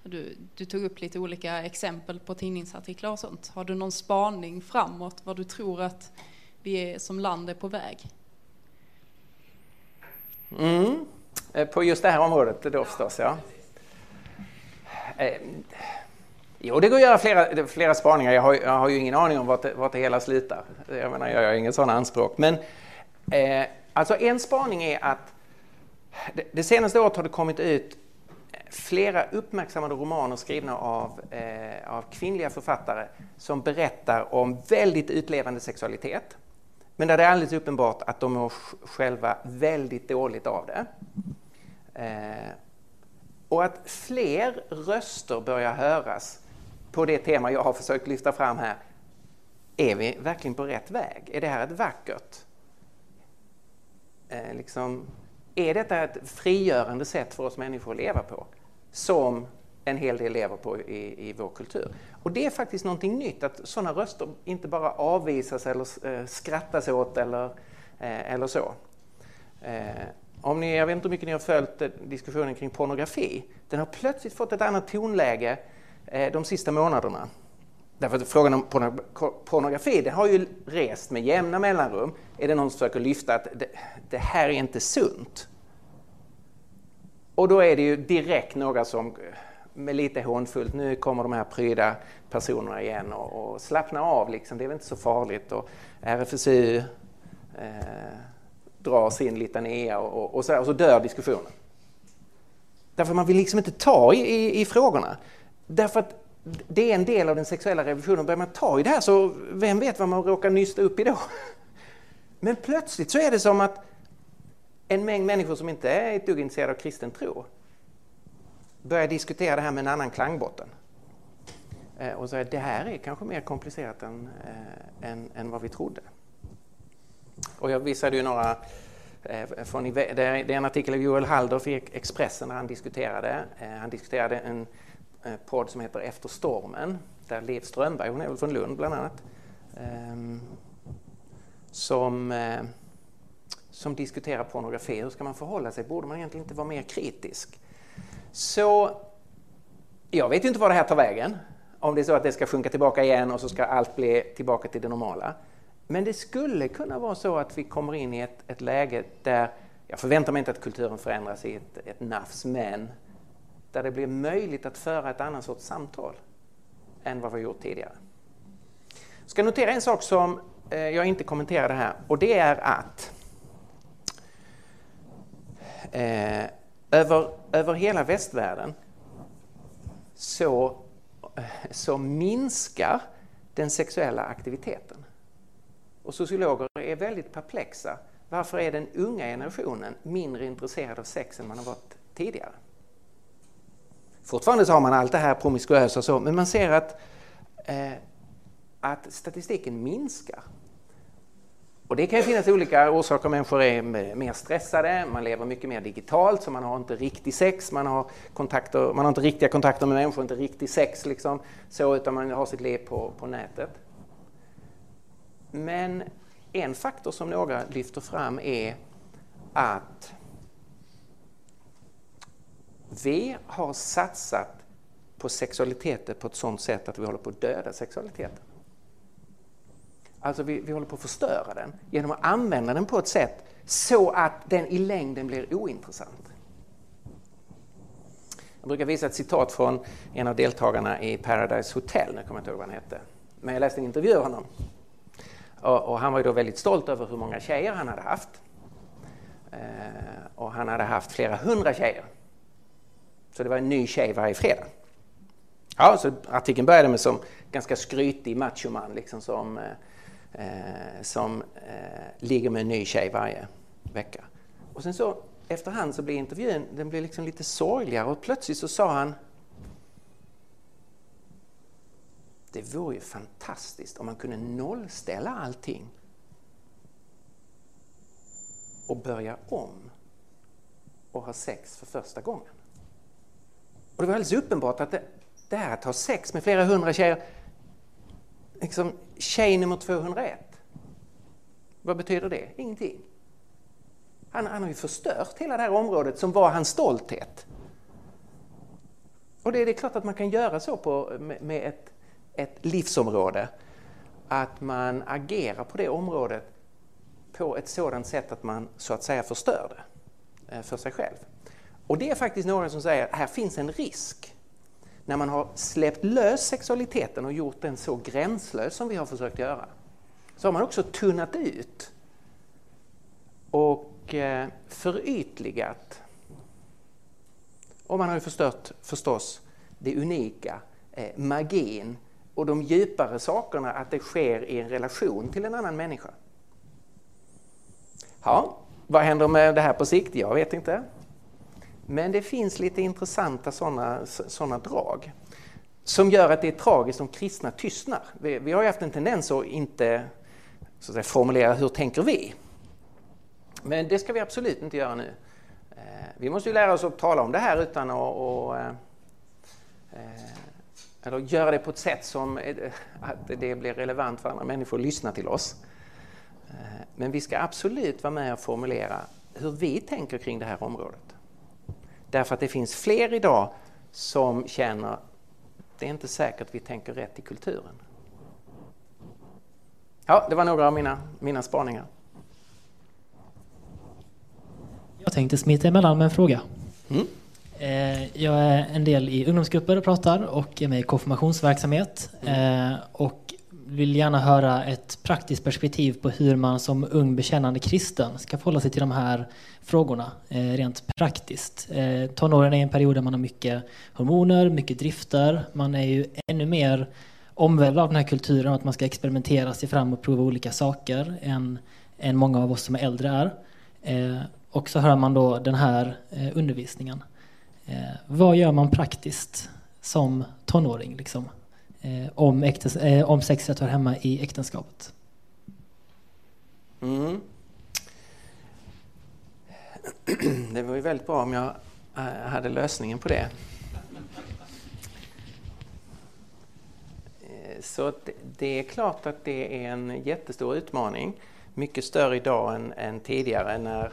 du, du, tog upp lite olika exempel på tidningsartiklar och sånt. Har du någon spaning framåt vad du tror att vi är, som land är på väg? Mm. På just det här området då förstås, ja. Jo, det går att göra flera, flera spaningar. Jag har, jag har ju ingen aning om vart det, vart det hela slutar. Jag menar, jag har ingen sådana anspråk. Men eh, alltså en spaning är att det, det, senaste året har det kommit ut flera uppmärksammade romaner skrivna av, eh, av kvinnliga författare som berättar om väldigt utlevande sexualitet. Men där det är alldeles uppenbart att de mår själva väldigt dåligt av det. Eh, och att fler röster börjar höras på det tema jag har försökt lyfta fram här. Är vi verkligen på rätt väg? Är det här ett vackert... Eh, liksom, är detta ett frigörande sätt för oss människor att leva på? Som en hel del lever på i, i vår kultur. Och det är faktiskt någonting nytt att sådana röster inte bara avvisas eller eh, skrattas åt eller, eh, eller så. Eh, om ni, jag vet inte hur mycket ni har följt eh, diskussionen kring pornografi. Den har plötsligt fått ett annat tonläge Eh, de sista månaderna. Därför att frågan om pornografi det har ju rest med jämna mellanrum. Är det någon som försöker lyfta att det, det här är inte sunt? Och då är det ju direkt några som eh, med lite hånfullt, nu kommer de här pryda personerna igen och, och slappna av liksom, det är väl inte så farligt. Och RFSU eh, drar sin litania och, och, och, så, och så dör diskussionen. Därför man vill liksom inte ta i, i, i frågorna. Därför att det är en del av den sexuella revolutionen. Börjar man ta i det här så vem vet vad man råkar nysta upp i då? Men plötsligt så är det som att en mängd människor som inte är ett dugg intresserade av kristen tro börjar diskutera det här med en annan klangbotten. Eh, och säga det här är kanske mer komplicerat än, äh, än, än vad vi trodde. Och jag visade ju några eh, från, det är en artikel av Joel Halldorf i Expressen där han diskuterade. Han diskuterade en Eh, podd som heter Efter stormen där Liv Strömberg, hon är väl från Lund bland annat, ehm, som, eh, som diskuterar pornografi. Hur ska man förhålla sig? Borde man egentligen inte vara mer kritisk? Så jag vet ju inte var det här tar vägen. Om det är så att det ska sjunka tillbaka igen och så ska allt bli tillbaka till det normala. Men det skulle kunna vara så att vi kommer in i ett, ett läge där jag förväntar mig inte att kulturen förändras i ett, ett nafs, men där det blir möjligt att föra ett annat sorts samtal än vad vi har gjort tidigare. Jag ska notera en sak som eh, jag inte kommenterade här och det är att eh, över, över hela västvärlden så, eh, så minskar den sexuella aktiviteten. Och sociologer är väldigt perplexa. Varför är den unga generationen mindre intresserad av sex än man har varit tidigare? Fortfarande så har man allt det här promiskuösa och så, men man ser att, eh, att statistiken minskar. Och det kan ju finnas olika orsaker. Människor är mer stressade, man lever mycket mer digitalt så man har inte riktig sex, man har, kontakter, man har inte riktiga kontakter med människor, inte riktig sex liksom, så, utan man har sitt liv på, på nätet. Men en faktor som några lyfter fram är att vi har satsat på sexualiteten på ett sådant sätt att vi håller på att döda sexualiteten. Alltså vi, vi håller på att förstöra den genom att använda den på ett sätt så att den i längden blir ointressant. Jag brukar visa ett citat från en av deltagarna i Paradise Hotel, nu kommer jag inte ihåg vad han hette. Men jag läste en intervju av honom. Och, och han var ju då väldigt stolt över hur många tjejer han hade haft. Eh, och han hade haft flera hundra tjejer. Så det var en ny tjej varje fredag. Ja, så artikeln började med som ganska skrytig machoman liksom som, eh, eh, som eh, ligger med en ny tjej varje vecka. Och sen så efterhand så blir intervjun den blir liksom lite sorgligare och plötsligt så sa han Det vore ju fantastiskt om man kunde nollställa allting och börja om och ha sex för första gången. Och det var alldeles uppenbart att det, det här att ha sex med flera hundra tjejer, liksom tjej nummer 201, vad betyder det? Ingenting. Han, han har ju förstört hela det här området som var hans stolthet. Och det, det är klart att man kan göra så på, med, med ett, ett livsområde, att man agerar på det området på ett sådant sätt att man så att säga förstör det eh, för sig själv. Och det är faktiskt några som säger att här finns en risk när man har släppt lös sexualiteten och gjort den så gränslös som vi har försökt göra. Så har man också tunnat ut och eh, förytligat. Och man har ju förstört förstås det unika, eh, magin och de djupare sakerna att det sker i en relation till en annan människa. Ja, vad händer med det här på sikt? Jag vet inte. Men det finns lite intressanta sådana såna drag som gör att det är tragiskt om kristna tystnar. Vi, vi har ju haft en tendens att inte så att säga, formulera hur tänker vi? Men det ska vi absolut inte göra nu. Eh, vi måste ju lära oss att tala om det här utan att och, eh, eh eller göra det på ett sätt som eh, att det blir relevant för andra människor att lyssna till oss. Men vi ska absolut vara med och formulera hur vi tänker kring det här området. Därför att det finns fler idag som känner det är inte säkert vi tänker rätt i kulturen. Ja, det var några av mina, mina spaningar. Jag tänkte smita emellan med en fråga. Mm. Eh, jag är en del i ungdomsgrupper och pratar och är med i konfirmationsverksamhet. Mm. Och vill gärna höra ett praktiskt perspektiv på hur man som ung bekännande kristen ska förhålla sig till de här frågorna eh, rent praktiskt. Eh, tonåren är en period där man har mycket hormoner, mycket drifter. Man är ju ännu mer omvälvd av den här kulturen att man ska experimentera sig fram och prova olika saker än, än många av oss som är äldre är. Eh, och så hör man då den här eh, undervisningen. Eh, vad gör man praktiskt som tonåring liksom, eh, om, äktes, eh, om eh, sexet hör hemma i äktenskapet? Mm. Det var ju väldigt bra om jag eh, hade lösningen på det. Eh, så det är klart att det är en jättestor utmaning. Mycket större idag än, än tidigare när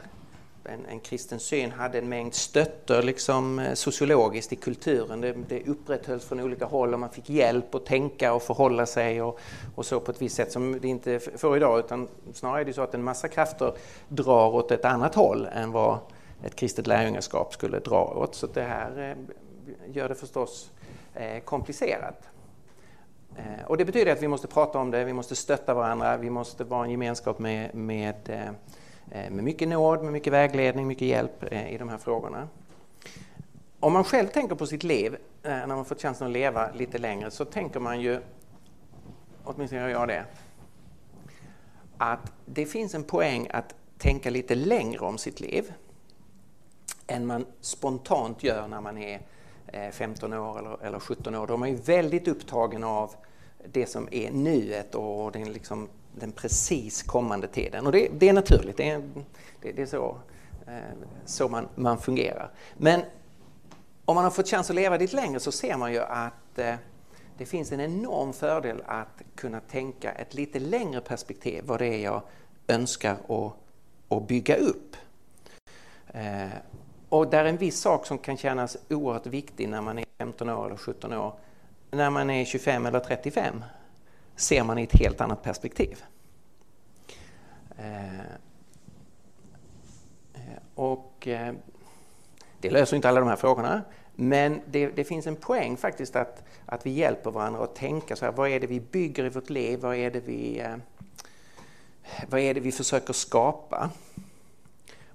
en, en kristen syn hade en mängd stötter liksom, eh, sociologiskt i kulturen. Det, det upprätthölls från olika håll och man fick hjälp att tänka och förhålla sig och, och så på ett visst sätt som det inte får idag utan snarare är det så att en massa krafter drar åt ett annat håll än vad ett kristet lärjungaskap skulle dra åt. Så det här eh, gör det förstås eh, komplicerat. Och det betyder att vi måste prata om det, vi måste stötta varandra, vi måste vara en gemenskap med, med Eh, med mycket nåd, med mycket vägledning, mycket hjälp eh, i de här frågorna. Om man själv tänker på sitt liv, eh, när man fått chansen att leva lite längre, så tänker man ju, åtminstone gör jag det, att det finns en poäng att tänka lite längre om sitt liv än man spontant gör när man är 15 år eller, 17 år. Då är man ju väldigt upptagen av det som är nuet och den liksom den precis kommande tiden. Och det, det är naturligt, det är, det, det är så, eh, så man, man fungerar. Men om man har fått chans att leva lite längre så ser man ju att eh, det finns en enorm fördel att kunna tänka ett lite längre perspektiv, vad det är jag önskar att, att bygga upp. Eh, och där är en viss sak som kan kännas oerhört viktig när man är 15 år eller 17 år, när man är 25 eller 35 ser man i ett helt annat perspektiv. Eh, och eh, det löser inte alla de här frågorna, men det, det, finns en poäng faktiskt att, att vi hjälper varandra att tänka så här, vad är det vi bygger i vårt liv, vad är det vi, eh, vad är det vi försöker skapa?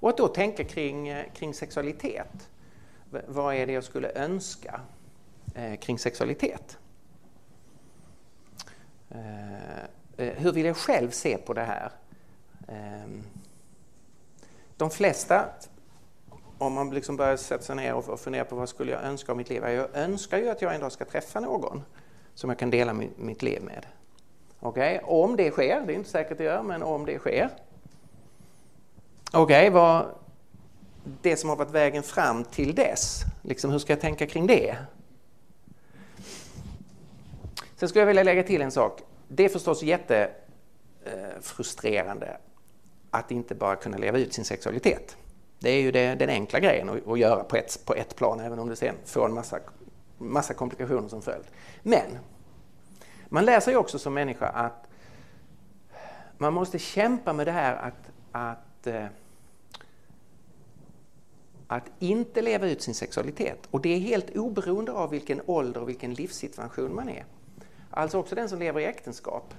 Och att då tänka kring, kring sexualitet. Vad är det jag skulle önska kring sexualitet? Eh, eh, hur vill jag själv se på det här? Ehm, de flesta, om man liksom börjar sätta sig ner och fundera på vad skulle jag önska av mitt liv? Jag önskar ju att jag en dag ska träffa någon som jag kan dela mitt liv med. Okej, okay? om det sker, det är inte säkert det gör, men om det sker. Okej, okay, vad det som har varit vägen fram till dess, liksom, hur ska jag tänka kring det? Sen skulle jag vilja lägga till en sak. Det är förstås jättefrustrerande eh, att inte bara kunna leva ut sin sexualitet. Det är ju det, den enkla grejen att, att göra på ett, på ett plan, även om det sen får en massa, massa komplikationer som följd. Men man lär sig också som människa att man måste kämpa med det här att, att, eh, att inte leva ut sin sexualitet. Och det är helt oberoende av vilken ålder och vilken livssituation man är. Alltså också den som lever i äktenskap,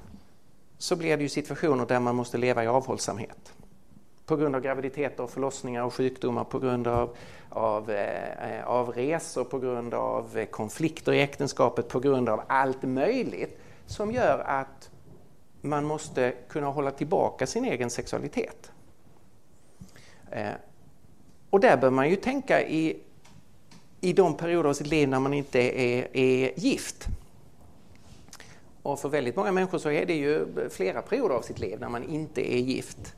så blir det ju situationer där man måste leva i avhållsamhet. På grund av graviditeter, och förlossningar och sjukdomar, på grund av, av, eh, av resor, på grund av eh, konflikter i äktenskapet, på grund av allt möjligt som gör att man måste kunna hålla tillbaka sin egen sexualitet. Eh, och där bör man ju tänka i, i de perioder av sitt liv när man inte är, är gift. Och för väldigt många människor så är det ju flera perioder av sitt liv när man inte är gift.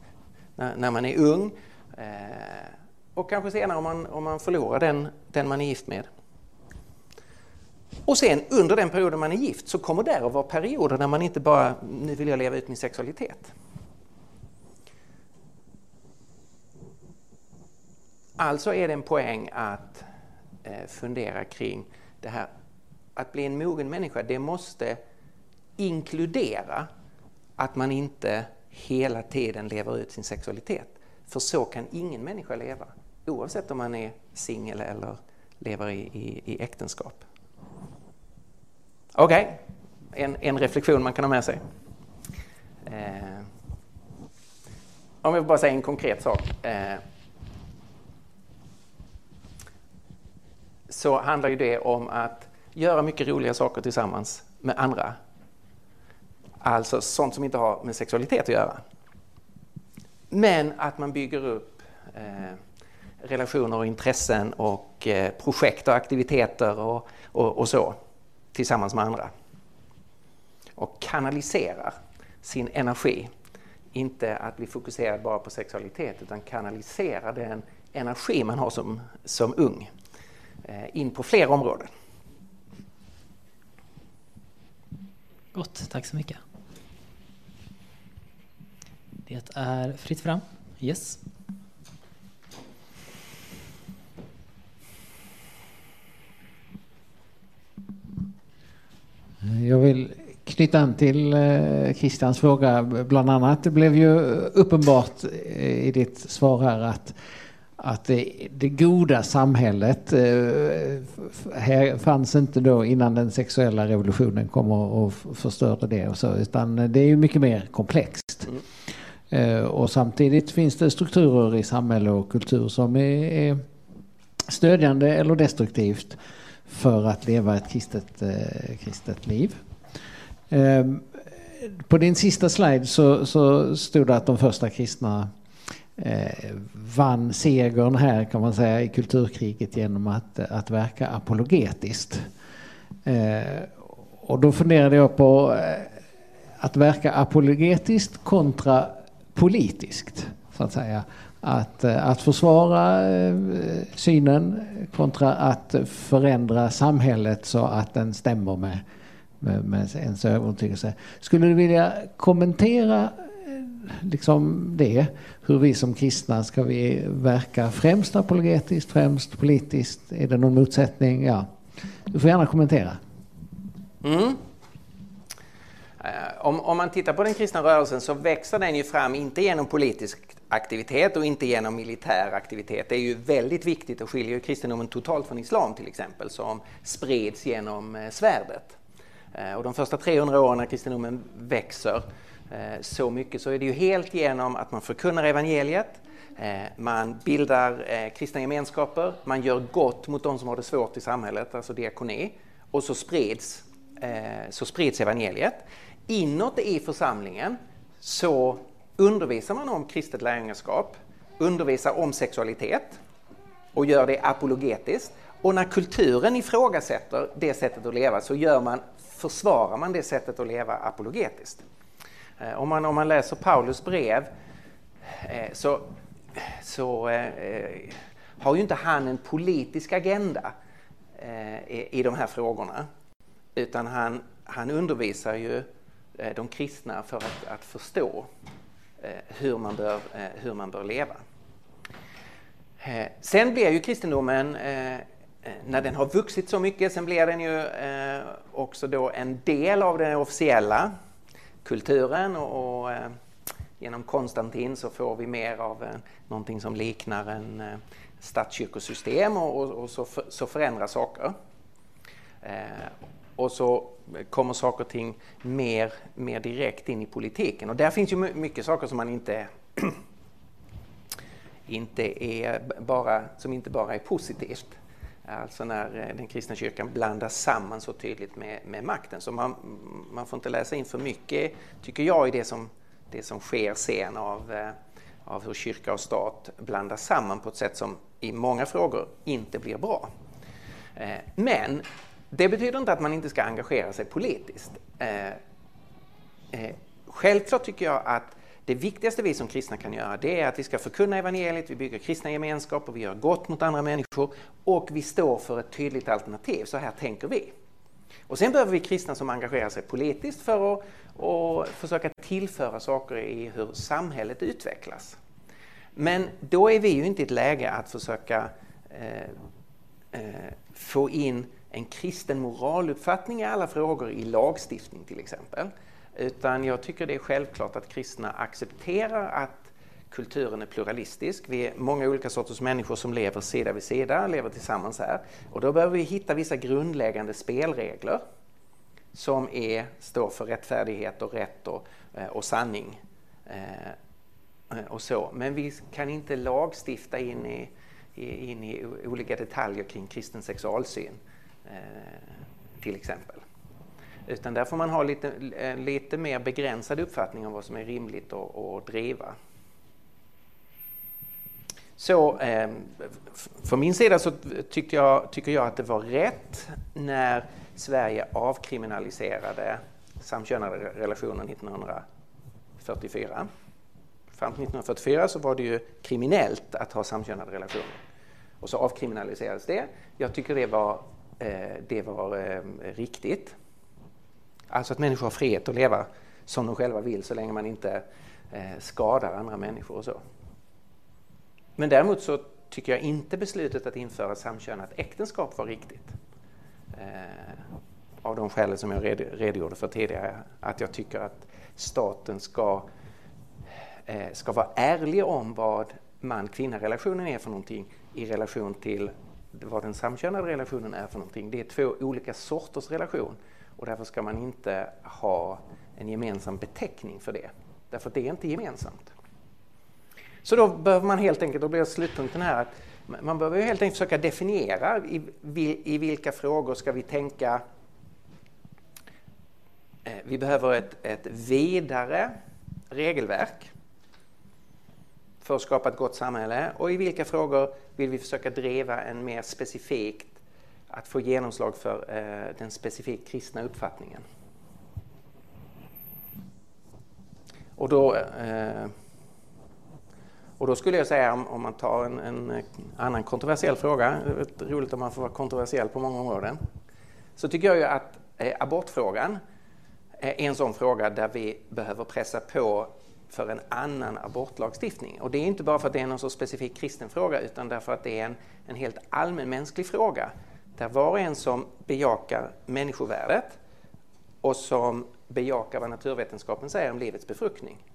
När, när man är ung eh, och kanske senare om man, om man förlorar den, den man är gift med. Och sen under den perioden man är gift så kommer det att vara perioder när man inte bara, nu vill jag leva ut min sexualitet. Alltså är det en poäng att eh, fundera kring det här att bli en mogen människa, det måste inkludera att man inte hela tiden lever ut sin sexualitet. För så kan ingen människa leva, oavsett om man är singel eller lever i, i, i äktenskap. Okej, okay. en, en reflektion man kan ha med sig. Eh, om jag bara säger en konkret sak. Eh, så handlar ju det om att göra mycket roliga saker tillsammans med andra Alltså sånt som inte har med sexualitet att göra. Men att man bygger upp eh, relationer och intressen och eh, projekt och aktiviteter och, och, och, så tillsammans med andra. Och kanaliserar sin energi. Inte att bli fokuserad bara på sexualitet utan kanaliserar den energi man har som, som ung eh, in på fler områden. Gott, tack så mycket. Det är fritt fram. Yes. Jag vill knyta an till eh, Christians fråga. Bland annat, det blev ju uppenbart eh, i ditt svar här att, att det, det goda samhället eh, här fanns inte då innan den sexuella revolutionen kom och, och förstörde det och så, utan det är ju mycket mer komplext. Mm. Eh, och samtidigt finns det strukturer i samhälle och kultur som är, stödjande eller destruktivt för att leva ett kristet, eh, kristet liv. Eh, på din sista slide så, så stod det att de första kristna vann segern här kan man säga i kulturkriget genom att, att verka apologetiskt. Och då funderade jag på att verka apologetiskt kontra politiskt så att säga. Att, eh, att försvara eh, synen kontra att förändra samhället så att den stämmer med, med, med ens övertygelse. Skulle du vilja kommentera eh, liksom det? Hur vi som kristna ska vi verka främst apologetiskt, främst politiskt? Är det någon motsättning? Ja. Du får gärna kommentera. Mm. Eh, om, om, man tittar på den kristna rörelsen så växer den ju fram, inte genom politisk aktivitet och inte genom militär aktivitet. Det är ju väldigt viktigt och skiljer kristendomen totalt från islam till exempel som spreds genom eh, svärdet. Eh, och de första 300 åren när kristendomen växer så mycket så är det ju helt genom att man förkunnar evangeliet, man bildar kristna gemenskaper, man gör gott mot de som har det svårt i samhället, alltså diakoni, och så sprids, så sprids evangeliet. Inåt i församlingen så undervisar man om kristet lärjungaskap, undervisar om sexualitet och gör det apologetiskt. Och när kulturen ifrågasätter det sättet att leva så gör man, försvarar man det sättet att leva apologetiskt. Eh, om man, om man läser Paulus brev eh, så, så eh, har ju inte han en politisk agenda eh, i, i de här frågorna. Utan han, han undervisar ju Eh, de kristna för att, att förstå eh, hur man bör, eh, hur man bör leva. Sen blir ju kristendomen, när den har vuxit så mycket, sen blir den ju också då en del av den officiella kulturen och, och genom Konstantin så får vi mer av någonting som liknar en statskyrkosystem och, och, och så, för, så förändras saker. och så kommer saker och ting mer, mer direkt in i politiken. Och där finns ju mycket saker som man inte inte är bara, som inte bara är positivt. Alltså när eh, den kristna kyrkan blandas samman så tydligt med, med makten. Så man, man får inte läsa in för mycket, tycker jag, i det som, det som sker sen av, eh, av hur kyrka och stat blandas samman på ett sätt som i många frågor inte blir bra. Eh, men det betyder inte att man inte ska engagera sig politiskt. Eh, eh, självklart tycker jag att det viktigaste vi som kristna kan göra det är att vi ska förkunna evangeliet, vi bygger kristna gemenskaper, vi gör gott mot andra människor och vi står för ett tydligt alternativ. Så här tänker vi. Och sen behöver vi kristna som engagerar sig politiskt för att och försöka tillföra saker i hur samhället utvecklas. Men då är vi ju inte i ett läge att försöka eh, eh, få in en kristen moraluppfattning i alla frågor i lagstiftning till exempel. Utan jag tycker det är självklart att kristna accepterar att kulturen är pluralistisk. Vi är många olika sorters människor som lever sida vid sida, lever tillsammans här. Och då behöver vi hitta vissa grundläggande spelregler som är, står för rättfärdighet och rätt och, eh, och sanning. Eh, och så. Men vi kan inte lagstifta in i, in i olika detaljer kring kristen sexualsyn. Eh, till exempel. Utan där får man ha lite, eh, lite mer begränsad uppfattning om vad som är rimligt att, att driva. Så eh, för min sida så tyckte jag, tycker jag att det var rätt när Sverige avkriminaliserade samkönade relationer 1944. Fram till 1944 så var det ju kriminellt att ha samkönade relationer. Och så avkriminaliserades det. Jag tycker det var Eh, det var eh, riktigt. Alltså att människor har frihet att leva som de själva vill så länge man inte eh, skadar andra människor och så. Men däremot så tycker jag inte beslutet att införa samkönat äktenskap var riktigt. av de skälen som jag redogjorde för tidigare. Att jag tycker att staten ska, eh, ska vara ärlig om vad man-kvinna-relationen är för någonting i relation till vad den samkönade relationen är för någonting. Det är två olika sorters relation och därför ska man inte ha en gemensam beteckning för det. Därför att det är inte gemensamt. Så då behöver man helt enkelt, då blir slutpunkten här, att man behöver helt enkelt försöka definiera i, i vilka frågor ska vi tänka eh, vi behöver ett, ett vidare regelverk för att skapa ett gott samhälle och i vilka frågor vill vi försöka driva en mer specifikt att få genomslag för eh, den specifikt kristna uppfattningen. Och då, eh, och då skulle jag säga om, om man tar en, en, annan kontroversiell fråga, det är roligt om man får vara kontroversiell på många områden, så tycker jag ju att eh, abortfrågan är en sån fråga där vi behöver pressa på för en annan abortlagstiftning. Och det är inte bara för att det är någon så specifik kristen fråga utan därför att det är en, en helt allmänmänsklig fråga där var och en som bejakar människovärdet och som bejakar vad naturvetenskapen säger om livets befruktning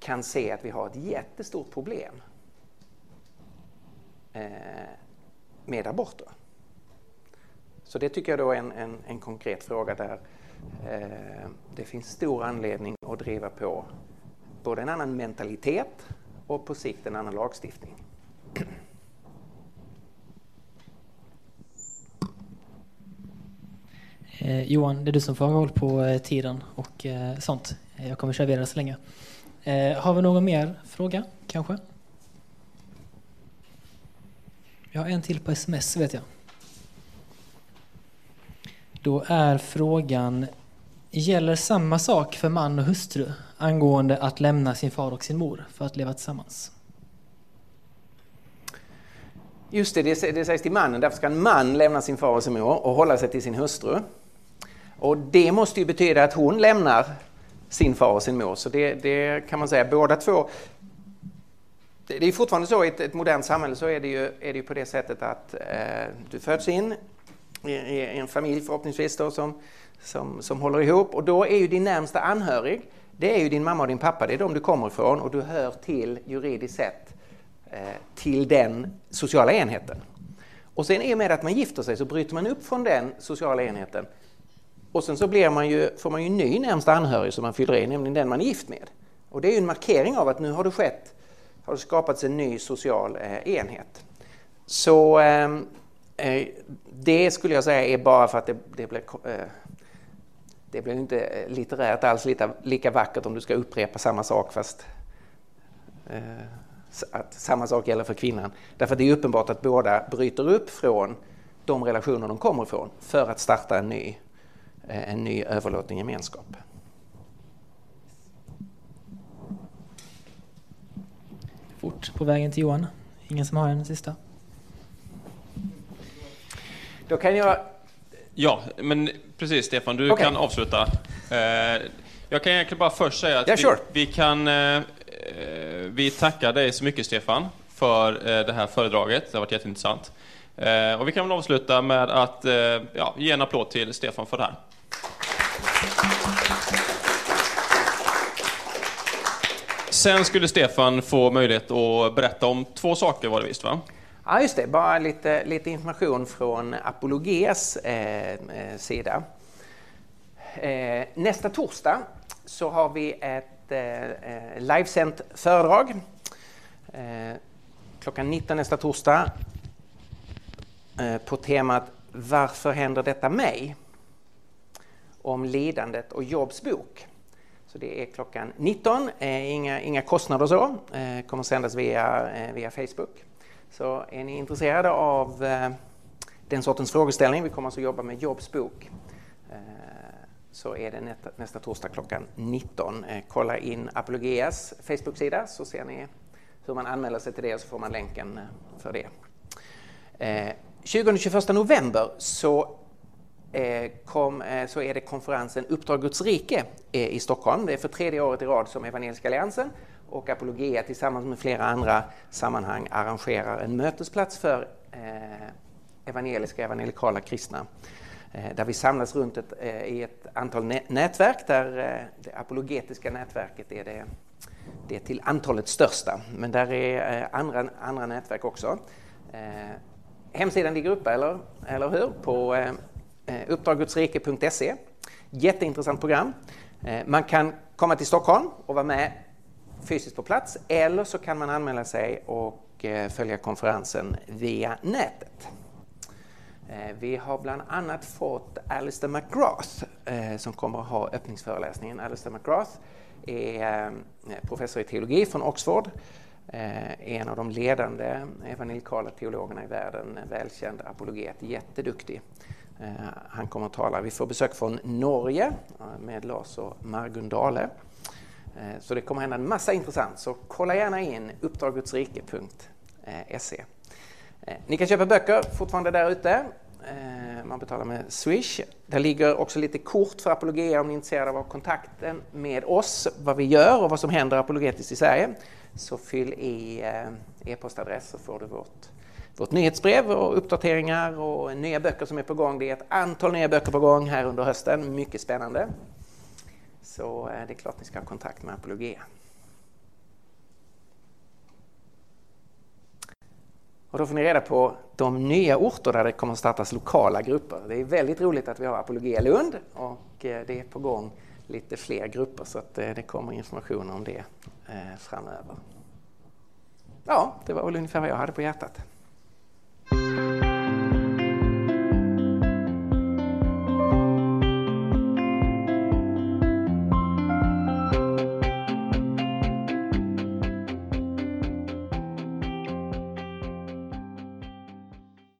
kan se att vi har ett jättestort problem eh, med aborter. Så det tycker jag då är en, en, en konkret fråga där Eh, det finns stor anledning att driva på både en annan mentalitet och på sikt en annan lagstiftning. Eh, Johan, det är du som får håll på eh, tiden och eh, sånt. Eh, jag kommer köra vidare så länge. Eh, har vi någon mer fråga, kanske? Jag har en till på sms, vet jag. Då är frågan, gäller samma sak för man och hustru angående att lämna sin far och sin mor för att leva tillsammans? Just det, det sägs till mannen. Därför ska en man lämna sin far och sin mor och hålla sig till sin hustru. Och det måste ju betyda att hon lämnar sin far och sin mor. Så det, det kan man säga, båda två det är fortfarande så i ett, ett modernt samhälle så är det ju, är det ju på det sättet att eh, du föds in en familj förhoppningsvis då som, som, som håller ihop och då är ju din närmsta anhörig det är ju din mamma och din pappa, det är de du kommer ifrån och du hör till juridiskt sett eh, till den sociala enheten. Och sen i och med att man gifter sig så bryter man upp från den sociala enheten och sen så blir man ju, får man ju en ny närmsta anhörig som man fyller i, nämligen den man är gift med. Och det är ju en markering av att nu har det skett, har det skapats en ny social eh, enhet. Så ehm, eh, det skulle jag säga är bara för att det, det blir eh, det blir inte eh, litterärt alls lika, lika vackert om du ska upprepa samma sak fast eh, att samma sak gäller för kvinnan. Därför det är uppenbart att båda bryter upp från de relationer de kommer ifrån för att starta en ny Eh, en ny överlåten gemenskap. Fort på vägen till Johan. Ingen som har en sista? Då kan jag... Ja, men precis Stefan, du okay. kan avsluta. Eh, jag kan egentligen bara först säga att yeah, sure. vi, vi, kan... Eh, vi tackar dig så mycket Stefan för det här föredraget. Det har varit jätteintressant. Och vi kan väl avsluta med att ja, ge en applåd till Stefan för det här. Sen skulle Stefan få möjlighet att berätta om två saker var det visst va? Ja just det, bara lite, lite information från Apologes eh, eh sida. Eh, nästa torsdag så har vi ett eh, eh livesänt föredrag. Eh, klockan 19 nästa torsdag eh, på temat Varför händer detta mig? om lidandet och Jobs bok. Så det är klockan 19, eh, inga, inga kostnader så, eh, kommer sändas via, eh, via Facebook. Så är ni intresserade av eh, den sortens frågeställning, vi kommer alltså jobba med Jobs bok, eh, så är det nästa, nästa torsdag klockan 19. Eh, kolla in Apologias Facebook-sida så ser ni hur man anmäler sig till det och så får man länken eh, för det. Eh, 20-21 november så eh, kom, så är det konferensen Uppdrag Guds rike i Stockholm. Det är för tredje året i rad som Evangeliska alliansen och Apologia tillsammans med flera andra sammanhang arrangerar en mötesplats för eh, evangeliska evangelikala kristna. Eh, där vi samlas runt ett, eh, i ett antal nätverk där det apologetiska nätverket är det, det till antalet största. Men där är andra, andra nätverk också. Hemsidan ligger uppe, eller, eller hur? På uppdraggudsrike.se. Jätteintressant program. Man kan komma till Stockholm och vara med fysiskt på plats eller så kan man anmäla sig och eh, följa konferensen via nätet. Eh, vi har bland annat fått Alistair McGrath eh, som kommer att ha öppningsföreläsningen. Alistair McGrath är professor i teologi från Oxford, en av de ledande evangelikala teologerna i världen, välkänd apologet, jätteduktig. Han kommer att tala. Vi får besök från Norge med Lars och Margun Dale. Eh, så det kommer hända en massa intressant, så kolla gärna in uppdragudsrike.se. Eh, eh, ni kan köpa böcker fortfarande där ute. Man betalar med Swish. Där ligger också lite kort för Apologia om ni är intresserade av kontakten med oss, vad vi gör och vad som händer apologetiskt i Sverige. Så fyll i e-postadress så får du vårt, vårt nyhetsbrev och uppdateringar och nya böcker som är på gång. Det är ett antal nya böcker på gång här under hösten, mycket spännande. Så eh, det är klart ni ska ha kontakt med Apologia. Och då får ni reda på de nya orter där det kommer att startas lokala grupper. Det är väldigt roligt att vi har Apologia Lund och eh, det är på gång lite fler grupper så att eh, det kommer information om det framöver. Ja, det var väl ungefär vad jag hade på hjärtat.